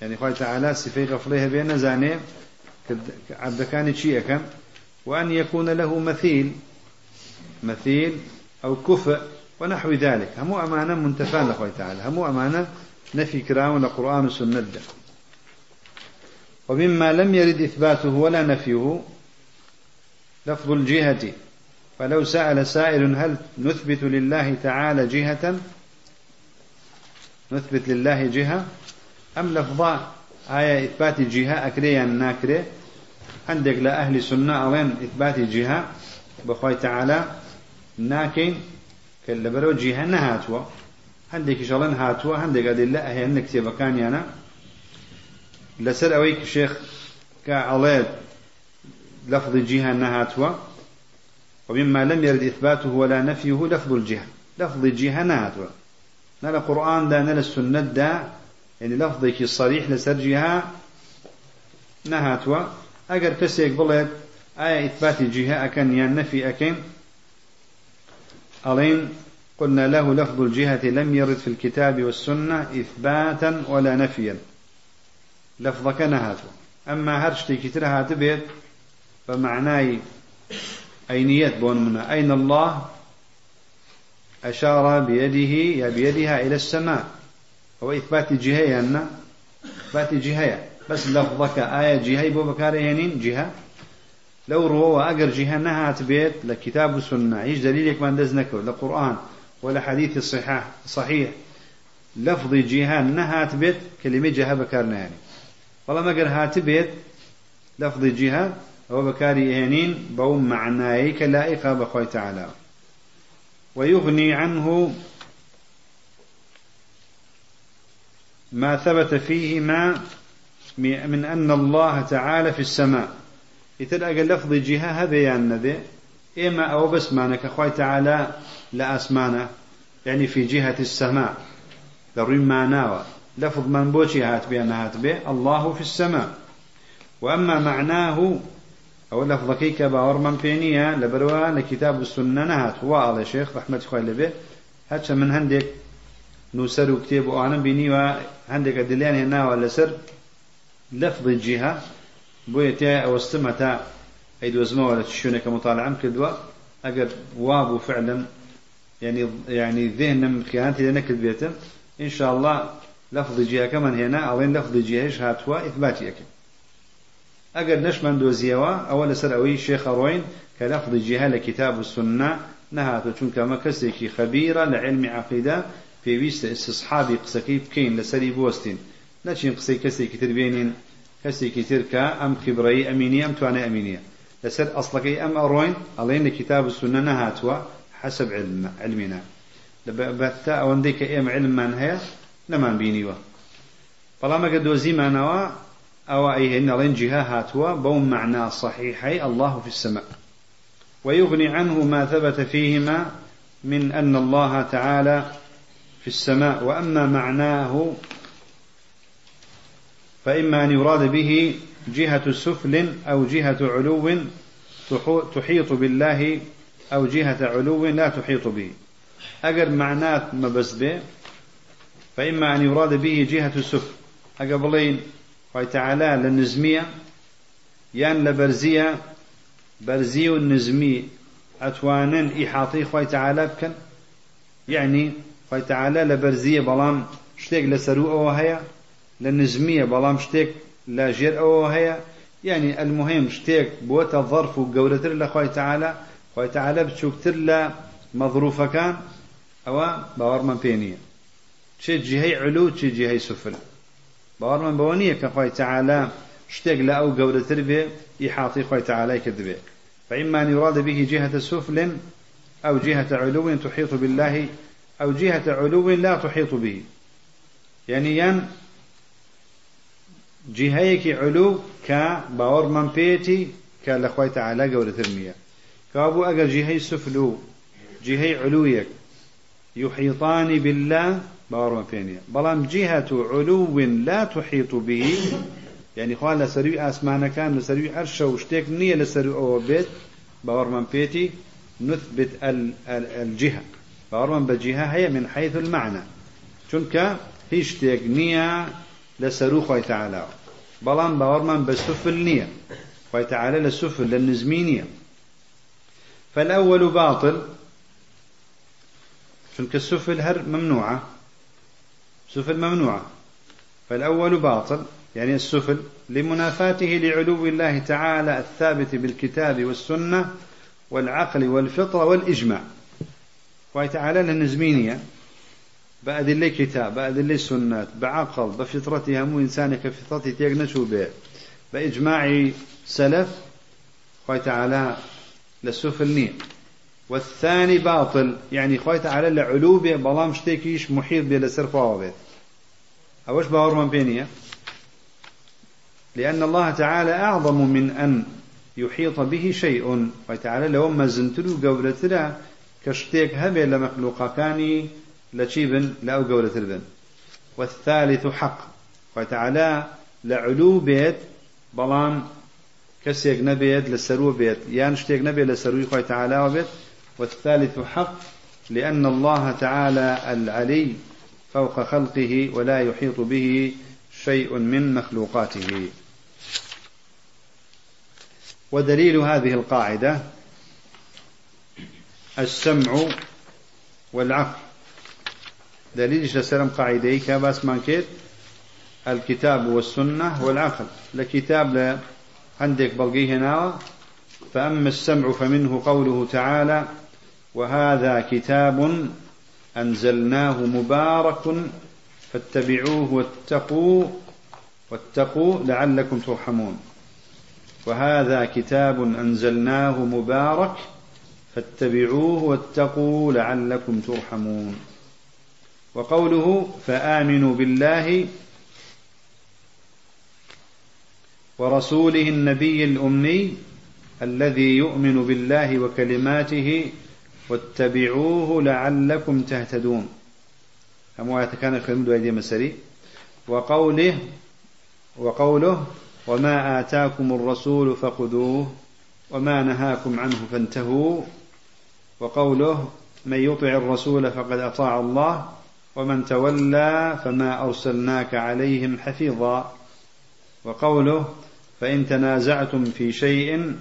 يعني قال تعالى سفي غفلها بين زاني عبد كان شيئا وأن يكون له مثيل مثيل أو كفء ونحو ذلك. هم أمانة منتفان لخوي تعالى. هم أمانة نفي كرام القرآن والسنة ومما لم يرد إثباته ولا نفيه لفظ الجهة. فلو سأل سائل هل نثبت لله تعالى جهة؟ نثبت لله جهة؟ أم لفظا آية إثبات جهة أكريا ناكري؟ عندك لأهل سنة أوين إثبات جهة؟ بخوي تعالى ناكين كلا برو جهة نهاتوا. عندك شغلان هاتوا؟ عندك أدلة هي أنك كان لسر أويك شيخ كعليد لفظ الجهة نهاتوا ومما لم يرد إثباته ولا نفيه لفظ الجهة. لفظ الجهة نهاتوا نلا قرآن دا نلا السنة دا. يعني لفظك الصريح لسر جهة نهاتوا أجر كسيك بلد آية إثبات الجهة أكن يا نفي أكن. ألين قلنا له لفظ الجهة لم يرد في الكتاب والسنة إثباتا ولا نفيا. لفظك نهاتوا أما هرشتي كترها تبيت فمعناي أينيات بون منا. أين الله؟ أشار بيده يا بيدها إلى السماء. هو إثبات الجهة يعني. إثبات الجهة بس لفظك آية جهة بو بكاري جهة. لو روا أجر جهة نهات بيت لكتاب السنة إيش دليلك ما ندزنك لقرآن ولا حديث الصحيح صحيح. لفظ جهة نهات بيت كلمة جهة بكارنا يعني. والله ما قر هات بيت لفظ جهة هو بكاري يهنين بو معناي كلائقة بخوي تعالى. ويغني عنه ما ثبت فيه ما من أن الله تعالى في السماء. يتلقى لفظ جهة هبيان نبي إما أو بس معنى أخوي تعالى لا أسمانه. يعني في جهة السماء. ضروري معناه لفظ من بوشي هات بي هات بي الله في السماء. وأما معناه أو لفظ كيك باور من بينيا لبروا لكتاب السنة نهات هو على شيخ رحمة خوي به هاتش من هندك نوسر وكتاب وأنا بيني وهندك أدليان هنا ولا سر. لفظ الجهة. بويتا أو استمتا أيد وزمه ولا تشونه كمطالعة كدوا أجر وابو فعلا. يعني يعني ذهن خيانتي لنكد بيته. إن شاء الله لفظ جهة كمان هنا. أو لفظ جهة هاتوا؟ إثباتي أكيد أجر نشمن دوزيوا أول سر أوي شيخ روين كلفظ جهة لكتاب السنة نهاتو چونکە مە کەسێکی خەبیرە لە علمی عقیدا پێویستە استصحابی قسەکەی بکەین لەسەری بوەستین. نەچین قسەی کەسێکی تر بێنین کەسێکی تر کە ئەم خبرەی ئەمینی ئەم توانای ئەمینیە. لەسەر ئەسڵەکەی ئەم ئەڕۆین ئەڵێن لە کتاب السنە نەهاتووە حسب علمنا بەتا ئەوەندەی کە ئێمە علممان هەیە نەمان بینیوە. بەڵام ئەگە دۆزیمانەوە ئەوە ئەیهێن ئەڵێن جیها هاتووە بەو معنا صحيحي الله في السماء. ويغني عنه ما ثبت فيهما من أن الله تعالى في السماء. وأما معناه فإما أن يراد به جهة سفل أو جهة علو تحيط بالله أو جهة علو لا تحيط به. أجر معنات ما بس به فإما أن يراد به جهة سفل. أقبلين وتعالى للنزمية يان لبرزية برزي والنزمي أتوانن إحاطي خوي تعالى بكن. يعني خوي تعالى لبرزية بلام شتيك لسرو أو هيا لنزمية بلام شتيك لا جير أو هيا. يعني المهم شتيك بوتا ظرف وقولتر لخوي تعالى خوي تعالى بتشوكتر لا مظروف كان أو باور من بينية. شي جهي علو شي جهي سفل. باور من بونية كخوي تعالى شتيك لا أو قولتر به إحاطي خوي تعالى كذبه فإما أن يراد به جهة سفل أو جهة علو تحيط بالله أو جهة علو لا تحيط به. يعني ين جهيك علو كباور من بيتي كالأخوة تعالى قولة المياه كابو أجر جهي سفلو جهي علويك. يحيطان بالله باور من بينيا بلام جهة علو لا تحيط به يعني خوان لسروي آسمان كان لسروي عرش وشتيك نية لسروي أو بيت باور من بيتي نثبت الجهة. باور من بجهة هي من حيث المعنى. چونك هيش تيك نية لسرو خوي تعالى بلان باور من بسفل نية خوي تعالى لسفل للنزمينية فالأول باطل چونك السفل هر ممنوعة. سفل ممنوعة. فالأول باطل يعني السفل لمنافاته لعلو الله تعالى الثابت بالكتاب والسنة والعقل والفطرة والإجماع. وتعالى للنزمينية بأدلة كتاب بأدلة سنة بعقل بفطرتها مو إنسان كفطرتي تيغنشو به. بإجماع سلف خوي تعالى للسفل نية. والثاني باطل يعني خوي تعالى لعلو به بلام محيط به لسرفه وبيت أوش باور من بينيه لأن الله تعالى أعظم من أن يحيط به شيء وتعالى لو ما زنتلو قولتنا كشتيك هبه لمخلوقا كاني لشيبن لا قولتر والثالث حق وتعالى لعلو بيت بلان كسيك نبيت لسرو بيت. يان شتيك نبي لسرو تعالى وبيت والثالث حق لأن الله تعالى العلي فوق خلقه ولا يحيط به شيء من مخلوقاته. ودليل هذه القاعدة السمع والعقل. دليل لسلم قاعدة؟ كاباس مانكيت الكتاب والسنة والعقل. لكتاب لا عندك بلقيه هنا فأما السمع فمنه قوله تعالى وهذا كتاب أنزلناه مبارك فاتبعوه واتقوا واتقوا لعلكم ترحمون. وهذا كتاب أنزلناه مبارك فاتبعوه واتقوا لعلكم ترحمون. وقوله فآمنوا بالله ورسوله النبي الأمي الذي يؤمن بالله وكلماته واتبعوه لعلكم تهتدون. أمو كان خلمد أيدي مسري وقوله وقوله وما آتاكم الرسول فخذوه وما نهاكم عنه فانتهوا. وقوله من يطع الرسول فقد أطاع الله ومن تولى فما أرسلناك عليهم حفيظا. وقوله فإن تنازعتم في شيء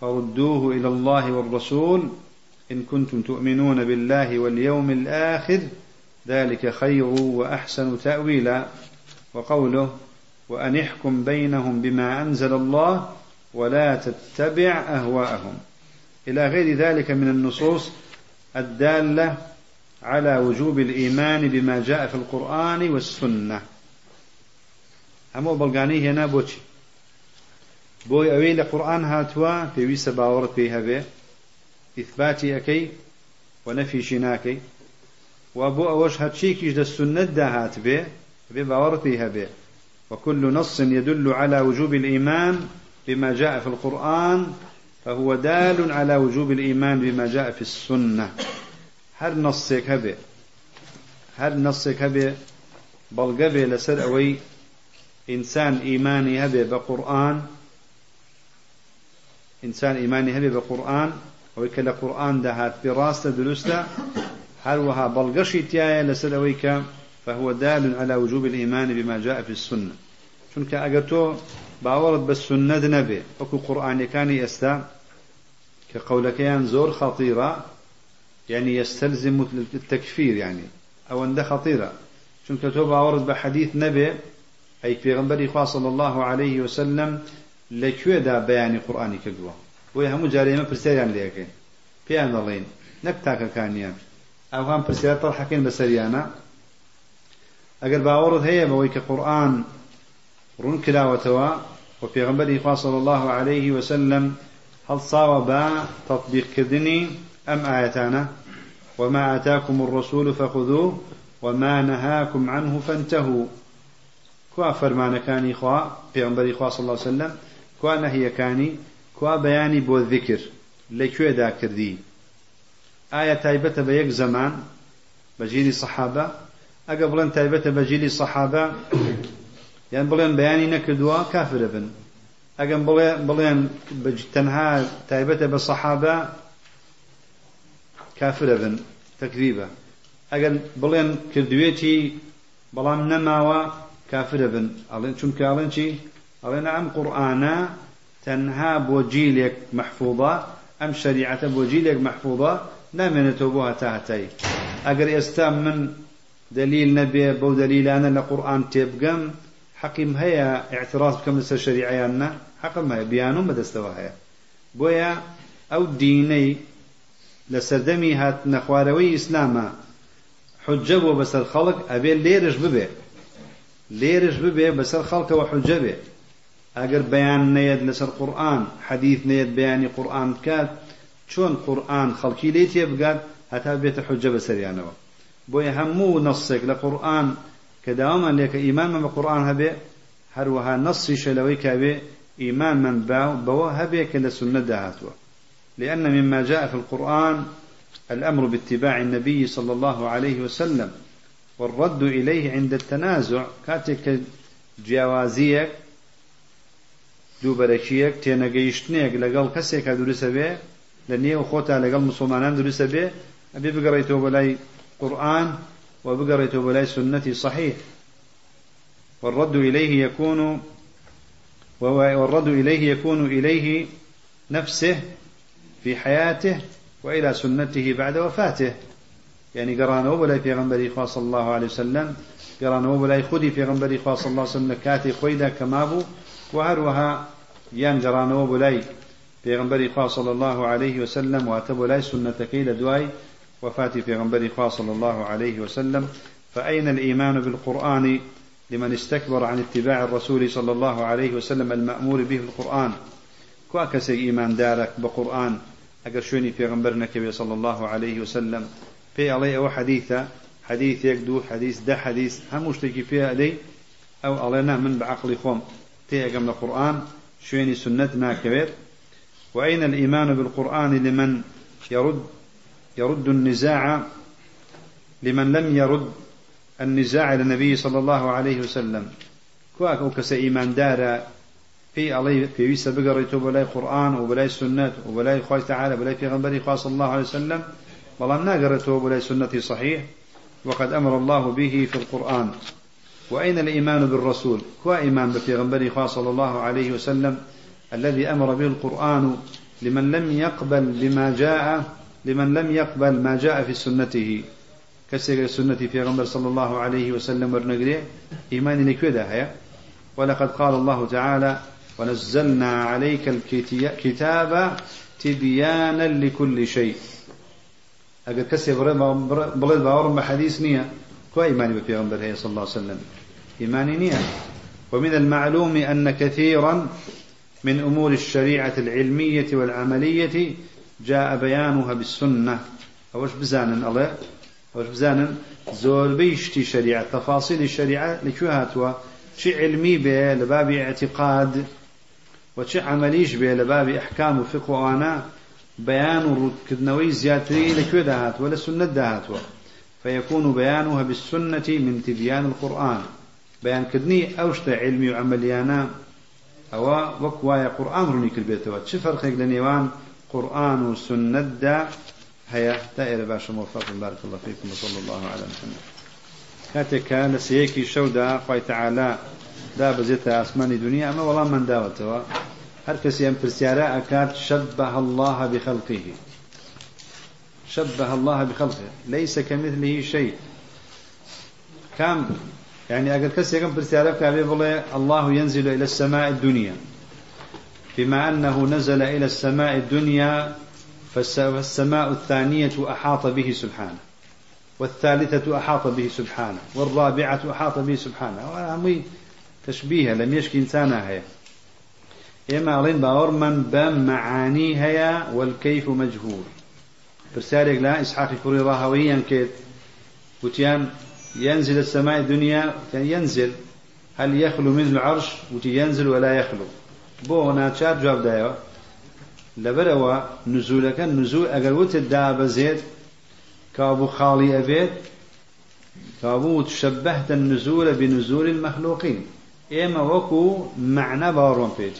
فردوه إلى الله والرسول. إن كنتم تؤمنون بالله واليوم الآخر ذلك خير وأحسن تأويلا. وقوله وأن احكم بينهم بما أنزل الله ولا تتبع أهواءهم. إلى غير ذلك من النصوص الدالة على وجوب الإيمان بما جاء في القرآن والسنة. أما بلغاني هنا بوشي بوي أوي لقرآن هاتوا في باورت بيها به إثباتي أكي ونفي شناكي وأبو أوش هاتشيكيش دا السنة دا هات به بي باورت بيها به وكل نص يدل على وجوب الإيمان بما جاء في القرآن فهو دال على وجوب الإيمان بما جاء في السنة. هل نصك هبه هل نصك هبه بلغبه لسر إنسان إيماني هبه بقرآن. إنسان إيماني هبه بقرآن. ويكلا قرآن دهات براسة درسته هل وها بلغشي تيايا لسر أويك فهو دال على وجوب الإيمان بما جاء في السنة. شنك أقرتو باورد بالسنة نبي. وكو قرآن كان يستا كقولك زور خطيرة يعني يستلزم التكفير يعني. أو أنده خطيرة. شنك تو باورد بحديث نبي أي في غنبري صلى الله عليه وسلم لكوي دا بيان قرآن كدوا ويهم جاريما برسيريان ليكين بيان الله نكتاك كانيان أو هم برسيريان طرحكين بسريانا أقل باورد هي بويك قرآن رون كلاوتوا وفي غنبري صلى الله عليه وسلم هل صاوب تطبيق كذني أم آيتانا وما آتاكم الرسول فخذوه وما نهاكم عنه فانتهوا. كوا فرمان كاني خوا في غنبري صلى الله عليه وسلم كوا نهي كاني کوا بەیانی بۆ ذکر لەکوێدا کردی؟ ئایا تایبەتە بە یەک زەمان؟ بە ژیری سەحابە؟ ئەگە بڵێن تایبەتە بە ژیری سەحابە یان بڵێن بەیانی نەکردووە کافرە بن. ئەگەم بڵێن تەنها تایبەتە بە سەحابە کافرە بن. تەکریبە ئەگەر بڵێن کردوێتی بەڵام نەماوە کافرە بن. ئەڵێن چونکە ئەڵێن چی؟ ئەڵێنە ئەم قورآانە تەنها بۆ جیلێک مەحفوظە ئەم شریعەتە بۆ جیلێک مەحفوظە نامێنێتەوە بۆ هەتا هەتایی ئەگەر ئێستا من دلیل نەبێ بەو دلیلانە لە قورآن تێبگەم حەقیم هەیە اعتراض بکەم لەسەر شریعیاننا حەقم هەیە بیانوم بەدەستەوە هەیە بۆیە ئەو دینەی لە سەردەمی هات نەخوارەوەی ئیسلامە حجە بۆ بەسەر خەڵک ئەبێ لێرش ببێ لێرش ببێ بەسەر خەڵکەوە حجە بێ نەیەت لەسەر قورآن حەدیث نەیەت بەیانی قورآن بکات چۆن قورآن خەڵکی لێ تێبگات هەتا بێتە حجە بەسەریانەوە بۆیە هەموو نەسێک لە قورآن کە داوامان لێکە ئیمانمە بە قورآن هەبێ هەروەها نەسی شەلەوەی کاوێ إيمان من باو بو هبيك لسنة دهاتوا لأن مما جاء في القرآن الأمر باتباع النبي صلى الله عليه وسلم والرد إليه عند التنازع كاتك جوازيك دووبەرەکیەک تێنەگەیشتنێک لەگەڵ کەسێکە دروسە بێ لە نێو خۆتا لەگەڵ مسلمانان دروسە بێ ئەبێ بگەڕێتەوە بەلای قورآن وبقريته بلاي سنتي صحيح والرد إليه يكون والرد إليه يكون إليه نفسه في حياته وإلى سنته بعد وفاته. يعني قرانا وبلا في غنبري صلى الله عليه وسلم قرانا وبلا خدي في غنبري صلى الله عليه وسلم كاتي خويدا كمابو وهروها يان قرانا وبلا في غنبري صلى الله عليه وسلم واتبو سنة كيل دواي وفاتي في غنبري صلى الله عليه وسلم فأين الإيمان بالقرآن لمن استكبر عن اتباع الرسول صلى الله عليه وسلم المأمور به القرآن؟ كواكسي إيمان دارك بقرآن؟ أقر شوني في غنبرنا صلى الله عليه وسلم. في علي أو حديثة حديث يكدو حديث ده حديث هم مشتكي فيها لي أو علينا من بعقل خوم. تي أقم القرآن شوني سنتنا كبير. وأين الإيمان بالقرآن لمن يرد؟ يرد النزاع لمن لم يرد النزاع إلى النبي صلى الله عليه وسلم. كواك وكس إيمان دار في علي في ويسا بقريتو بلاي قرآن وبلاي سنة وبلاي خوي تعالى بلاي في غنبري صلى الله عليه وسلم. والله ما قريتو بلاي سنة صحيح. وقد أمر الله به في القرآن. وأين الإيمان بالرسول؟ كوا إيمان بفيغنبري صلى الله عليه وسلم الذي أمر به القرآن لمن لم يقبل بما جاء لمن لم يقبل ما جاء في سنته. کەسێک سنەتی پێغمبەر صلى الله عليه وسلم وەرنەگرێ ئیمانی لەکوێدا هەیە ولقد قال الله تعالى ونزلنا عليك الكتاب تبيانا لكل شيء. أجل كسي بلد بأورم بحديث نية. كو إيماني ببيغمبر صلى الله عليه وسلم؟ إيماني نية. ومن المعلوم أن كثيرا من أمور الشريعة العلمية والعملية جاء بيانها بالسنة. أوش بزانا الله؟ أوش بزانا زور بيشتي شريعة تفاصيل الشريعة لشو هاتوا؟ شي علمي به لباب اعتقاد وشي عمليش به لباب أحكام وفقه. وأنا بيان كدنوي زياتري لكو دهات ولا سنة دهات فيكون بيانها بالسنة من تبيان القرآن. بيان كدني أوشت علمي وعمليانا أو وكوايا قرآن روني كربيتوا شو فرق لنيوان؟ قرآن وسنة دا هيا دائرة باشا موفق بارك الله فيكم وصلى الله على محمد. كاتك لسيكي شودا قوي تعالى دا بزيت أسمان دنيا. أما والله من داوتوا هر كسي أم برسيارة أكاد شبه الله بخلقه. شبه الله بخلقه ليس كمثله شيء. كم؟ يعني أقل كسي كم كابي الله ينزل إلى السماء الدنيا. بما أنه نزل إلى السماء الدنيا فالسماء الثانية أحاط به سبحانه والثالثة أحاط به سبحانه والرابعة أحاط به سبحانه. وهمي تشبيه لم يشكي إنسانا هي إما أعلن بأور من بم معاني هيا والكيف مجهول. برسالك لا إسحاق كوري راهويا كيد وتيان ينزل السماء الدنيا ينزل. هل يخلو منه العرش؟ وتي ينزل ولا يخلو. بۆ ناچار جواب دایەوە لەبەرەوە نزولەکە نزول ئەگەر وتت دابەزێت كابو خالي أبيت كابو تشبهت النزول بنزول المخلوقين. إما وكو معنى باورون بيت.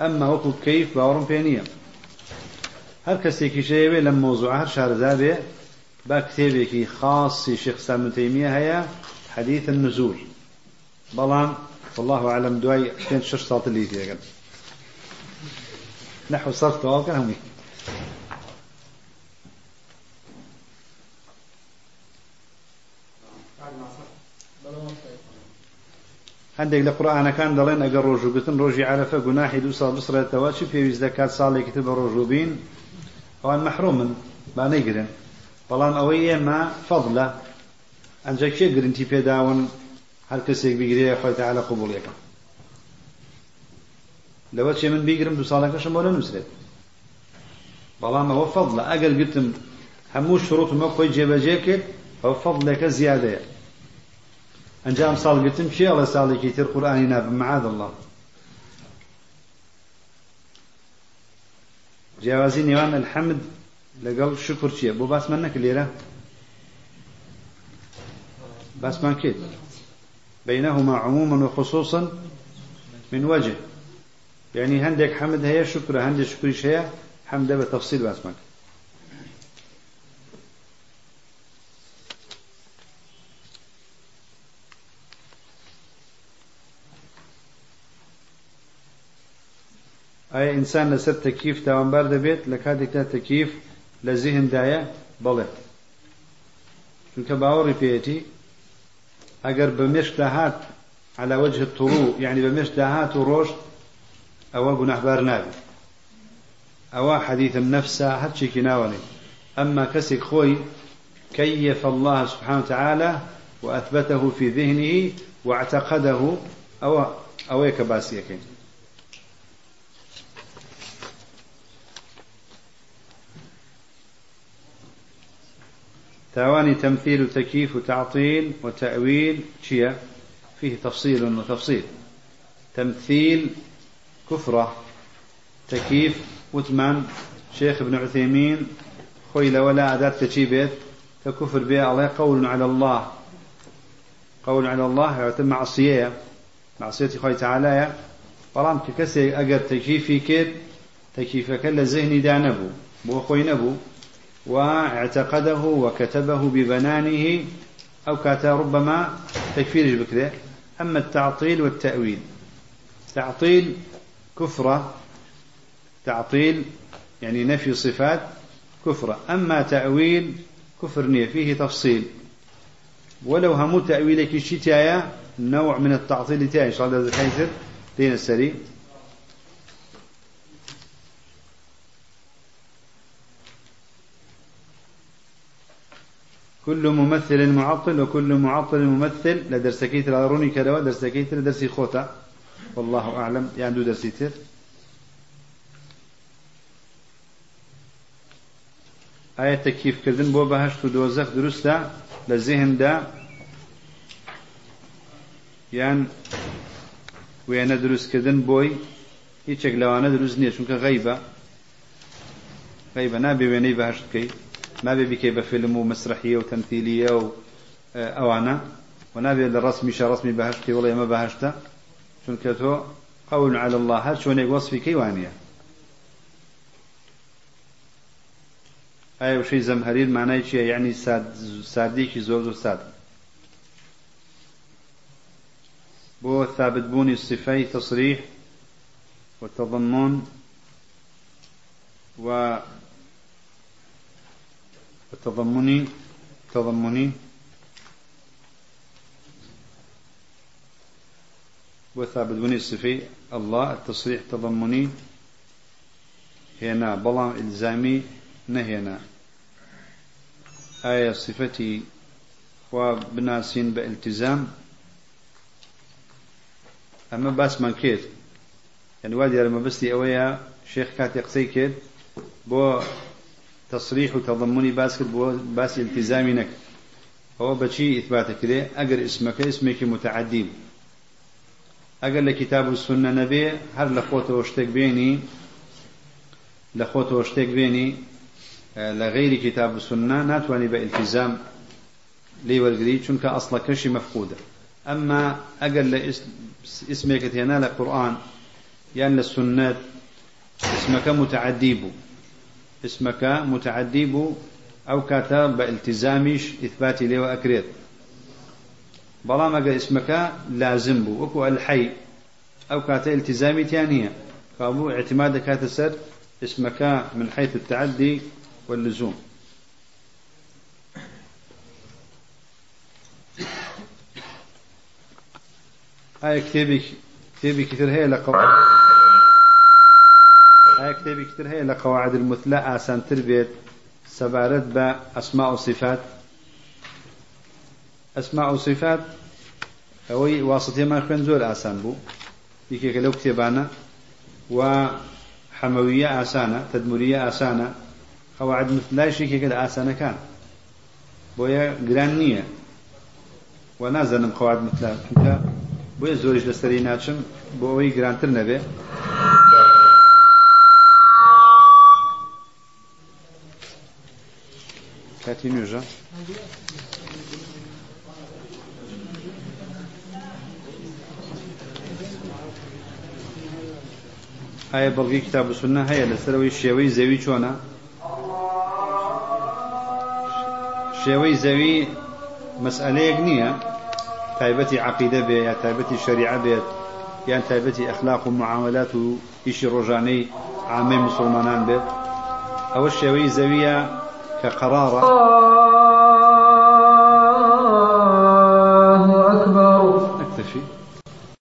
أما وكو كيف باورون بينيا هەر کەسێکیشەیەوێ لە مۆزوع هەر شارەدا بێ با کتێبێکی خاصی شێخسامتەیمیە هەیە حەدیث نزول بەڵام والله عالم دوای پێنج شش ساڵ لی تێگەن نحو صرف تەواوکە هەمووی هەندێک لە قورآانەکان دەڵێن ئەگەر ڕۆژووگتن ڕۆژی عرفە گوناحی دو ساڵ بسرێتەوە چی پێویست دەکات ساڵێکی تر بە ڕۆژوبین ئەوان مەحرومن با نەیگرن بەڵام ئەوەی ئێمە فەضلە ئەنج کێ گرنتی پێداون هەر کەسێک بیگرێ خۆی تعالى قوبوڵیەکە لەوە چێ من بیگرم دو ساڵەکەشم بۆ نەنووسرێت بەڵام ئەوە فەضلە ئەگەر گرتم هەموو شروعمە خۆی جێبەجێ کرد ئەو فەضلەکە زیادەیە ئەنجام ساڵ گرتم چێڵە ساڵێکی تر قورآانی نابم معاد الله. جیاوازی نێوان الحەمد لەگەڵ شکر چییە؟ بۆ باسمان نەکە لێرە؟ باسمان کرد بينهما عموما وخصوصا من وجه. يعني هندك حمد هي شكر هندك شكريش هي حمد بتفصيل باسمك أي إنسان لسر تكييف تاوانبار دەبێت لە کاتێکتا تەکیف لە زیهندایە بڵێ چونکە باوەڕی پێێتی ئەگەر بە مێشک داهات على وجه الطروء يعني بمشت داهات وروشت أو گونەحبار نابێت. أو حديث النفس هاتشي كناوني أما كسك خوي كيف الله سبحانه وتعالى وأثبته في ذهنه واعتقده أو أو كباسيكين تاواني تمثيل وتكييف وتعطيل وتأويل شيء فيه تفصيل وتفصيل. تمثيل كفرة تكييف وثمان شيخ ابن عثيمين خويل ولا أداة تشيبت تكفر بها الله قول على الله. قول على الله يعتم معصية معصية خوي تعالى بەڵام کە کەسێک ئەگەر تەکیفی کرد تەکیفەکە لە زەهنی دا نەبوو بۆ خۆی نەبوو واعتقده وكتبه ببنانه أو كاتا ربما تكفيرش بكذا أما التعطيل والتأويل تعطيل كفرة تعطيل يعني نفي صفات كفرة أما تأويل كفر نية فيه تفصيل. ولو همو تأويلك الشتايا نوع من التعطيل تاعي إن شاء الله دين السري كل ممثل معطل وكل معطل ممثل لدرسكيت الاروني كدوا درسكيت لدرسي خوتا والله أعلم. يعني دو درسيتر آية تكيف كردن بو بهشت دوزخ درستا لذهن دا. يعني ويانا دروس كردن بوي لەوانە دروست نییە چونکە غەیبە غەیبە نابێ وێنەی بەهشت بکەی نابێ بکەی بە فیلم و مسرحیە و تەمثیلیە و ئەوانە. ونابێ لە ڕسمیشە ڕسمی بەهشتی وڵی ئەمە بەهشتە. چونکە تۆ قول على الله هەر چۆنێک وەصفی کەیوانە ئایا وشەی زەمهەریر مانای چییە یعنی سادێکی زۆر زۆر ساد. بۆ ثابتبوونی صفەی تصریح والتضمن و التضمني تضمني وثابت بني الصفي الله التصريح تضمني. هنا بلان إلزامي نهينا آية صفتي وبناسين بإلتزام. أما باس من كيت. يعني وادي لما بستي أويا شيخ كاتي قسي كيت. بو تصريح بو باس التزامي نك هو بشي إثباتك كده أجر اسمك اسمك متعدي أجر لكتاب السنة نبي هر لخوته واشتك بيني لخوته واشتك بيني لغير كتاب السنة ناتواني بالتزام. لي والقري چونك أصلا كشي مفقودة أما أقل اسمك هنا للقرآن يعني للسنة اسمك متعديب. اسمك متعديب أو كاتب بالتزامش إثباتي لي وأكريت. بلام أقل اسمك لازم بو. وكو الحي أو كاتا التزامي تانية فأبو اعتمادك كاتسر اسمك من حيث التعدي واللزوم. هاي كتابي كتابي كثير هي هاي كتابي كثير هي لقواعد المثلى آسان تربيت سبارت بأسماء وصفات. أسماء وصفات أوي واسطة ما خوين زور آسان بو. يكي لو كتابانا. وحموية آسانة تدمرية آسانة قواعد مثل شيء كده آسانة كان. بويا جرانية ونازل قواعد مثل كده بويا زورج لسري ناتشم بوي جرانتر نبي كاتي نوجا هاي بلغي كتاب السنة هاي لسروي الشيوي زوي شونا شێوەی زەوی مەسئلەیەک نییە تایبەتی عقیدە بێ یا تایبەتی شریعە بێت یان تایبەتی ئەخلاق و معاملات و ئیشی ڕۆژانەی عامەی مسلمانان بێت ئەوە شێوەی زەویە كقرارة. الله أكبر. أكتفي.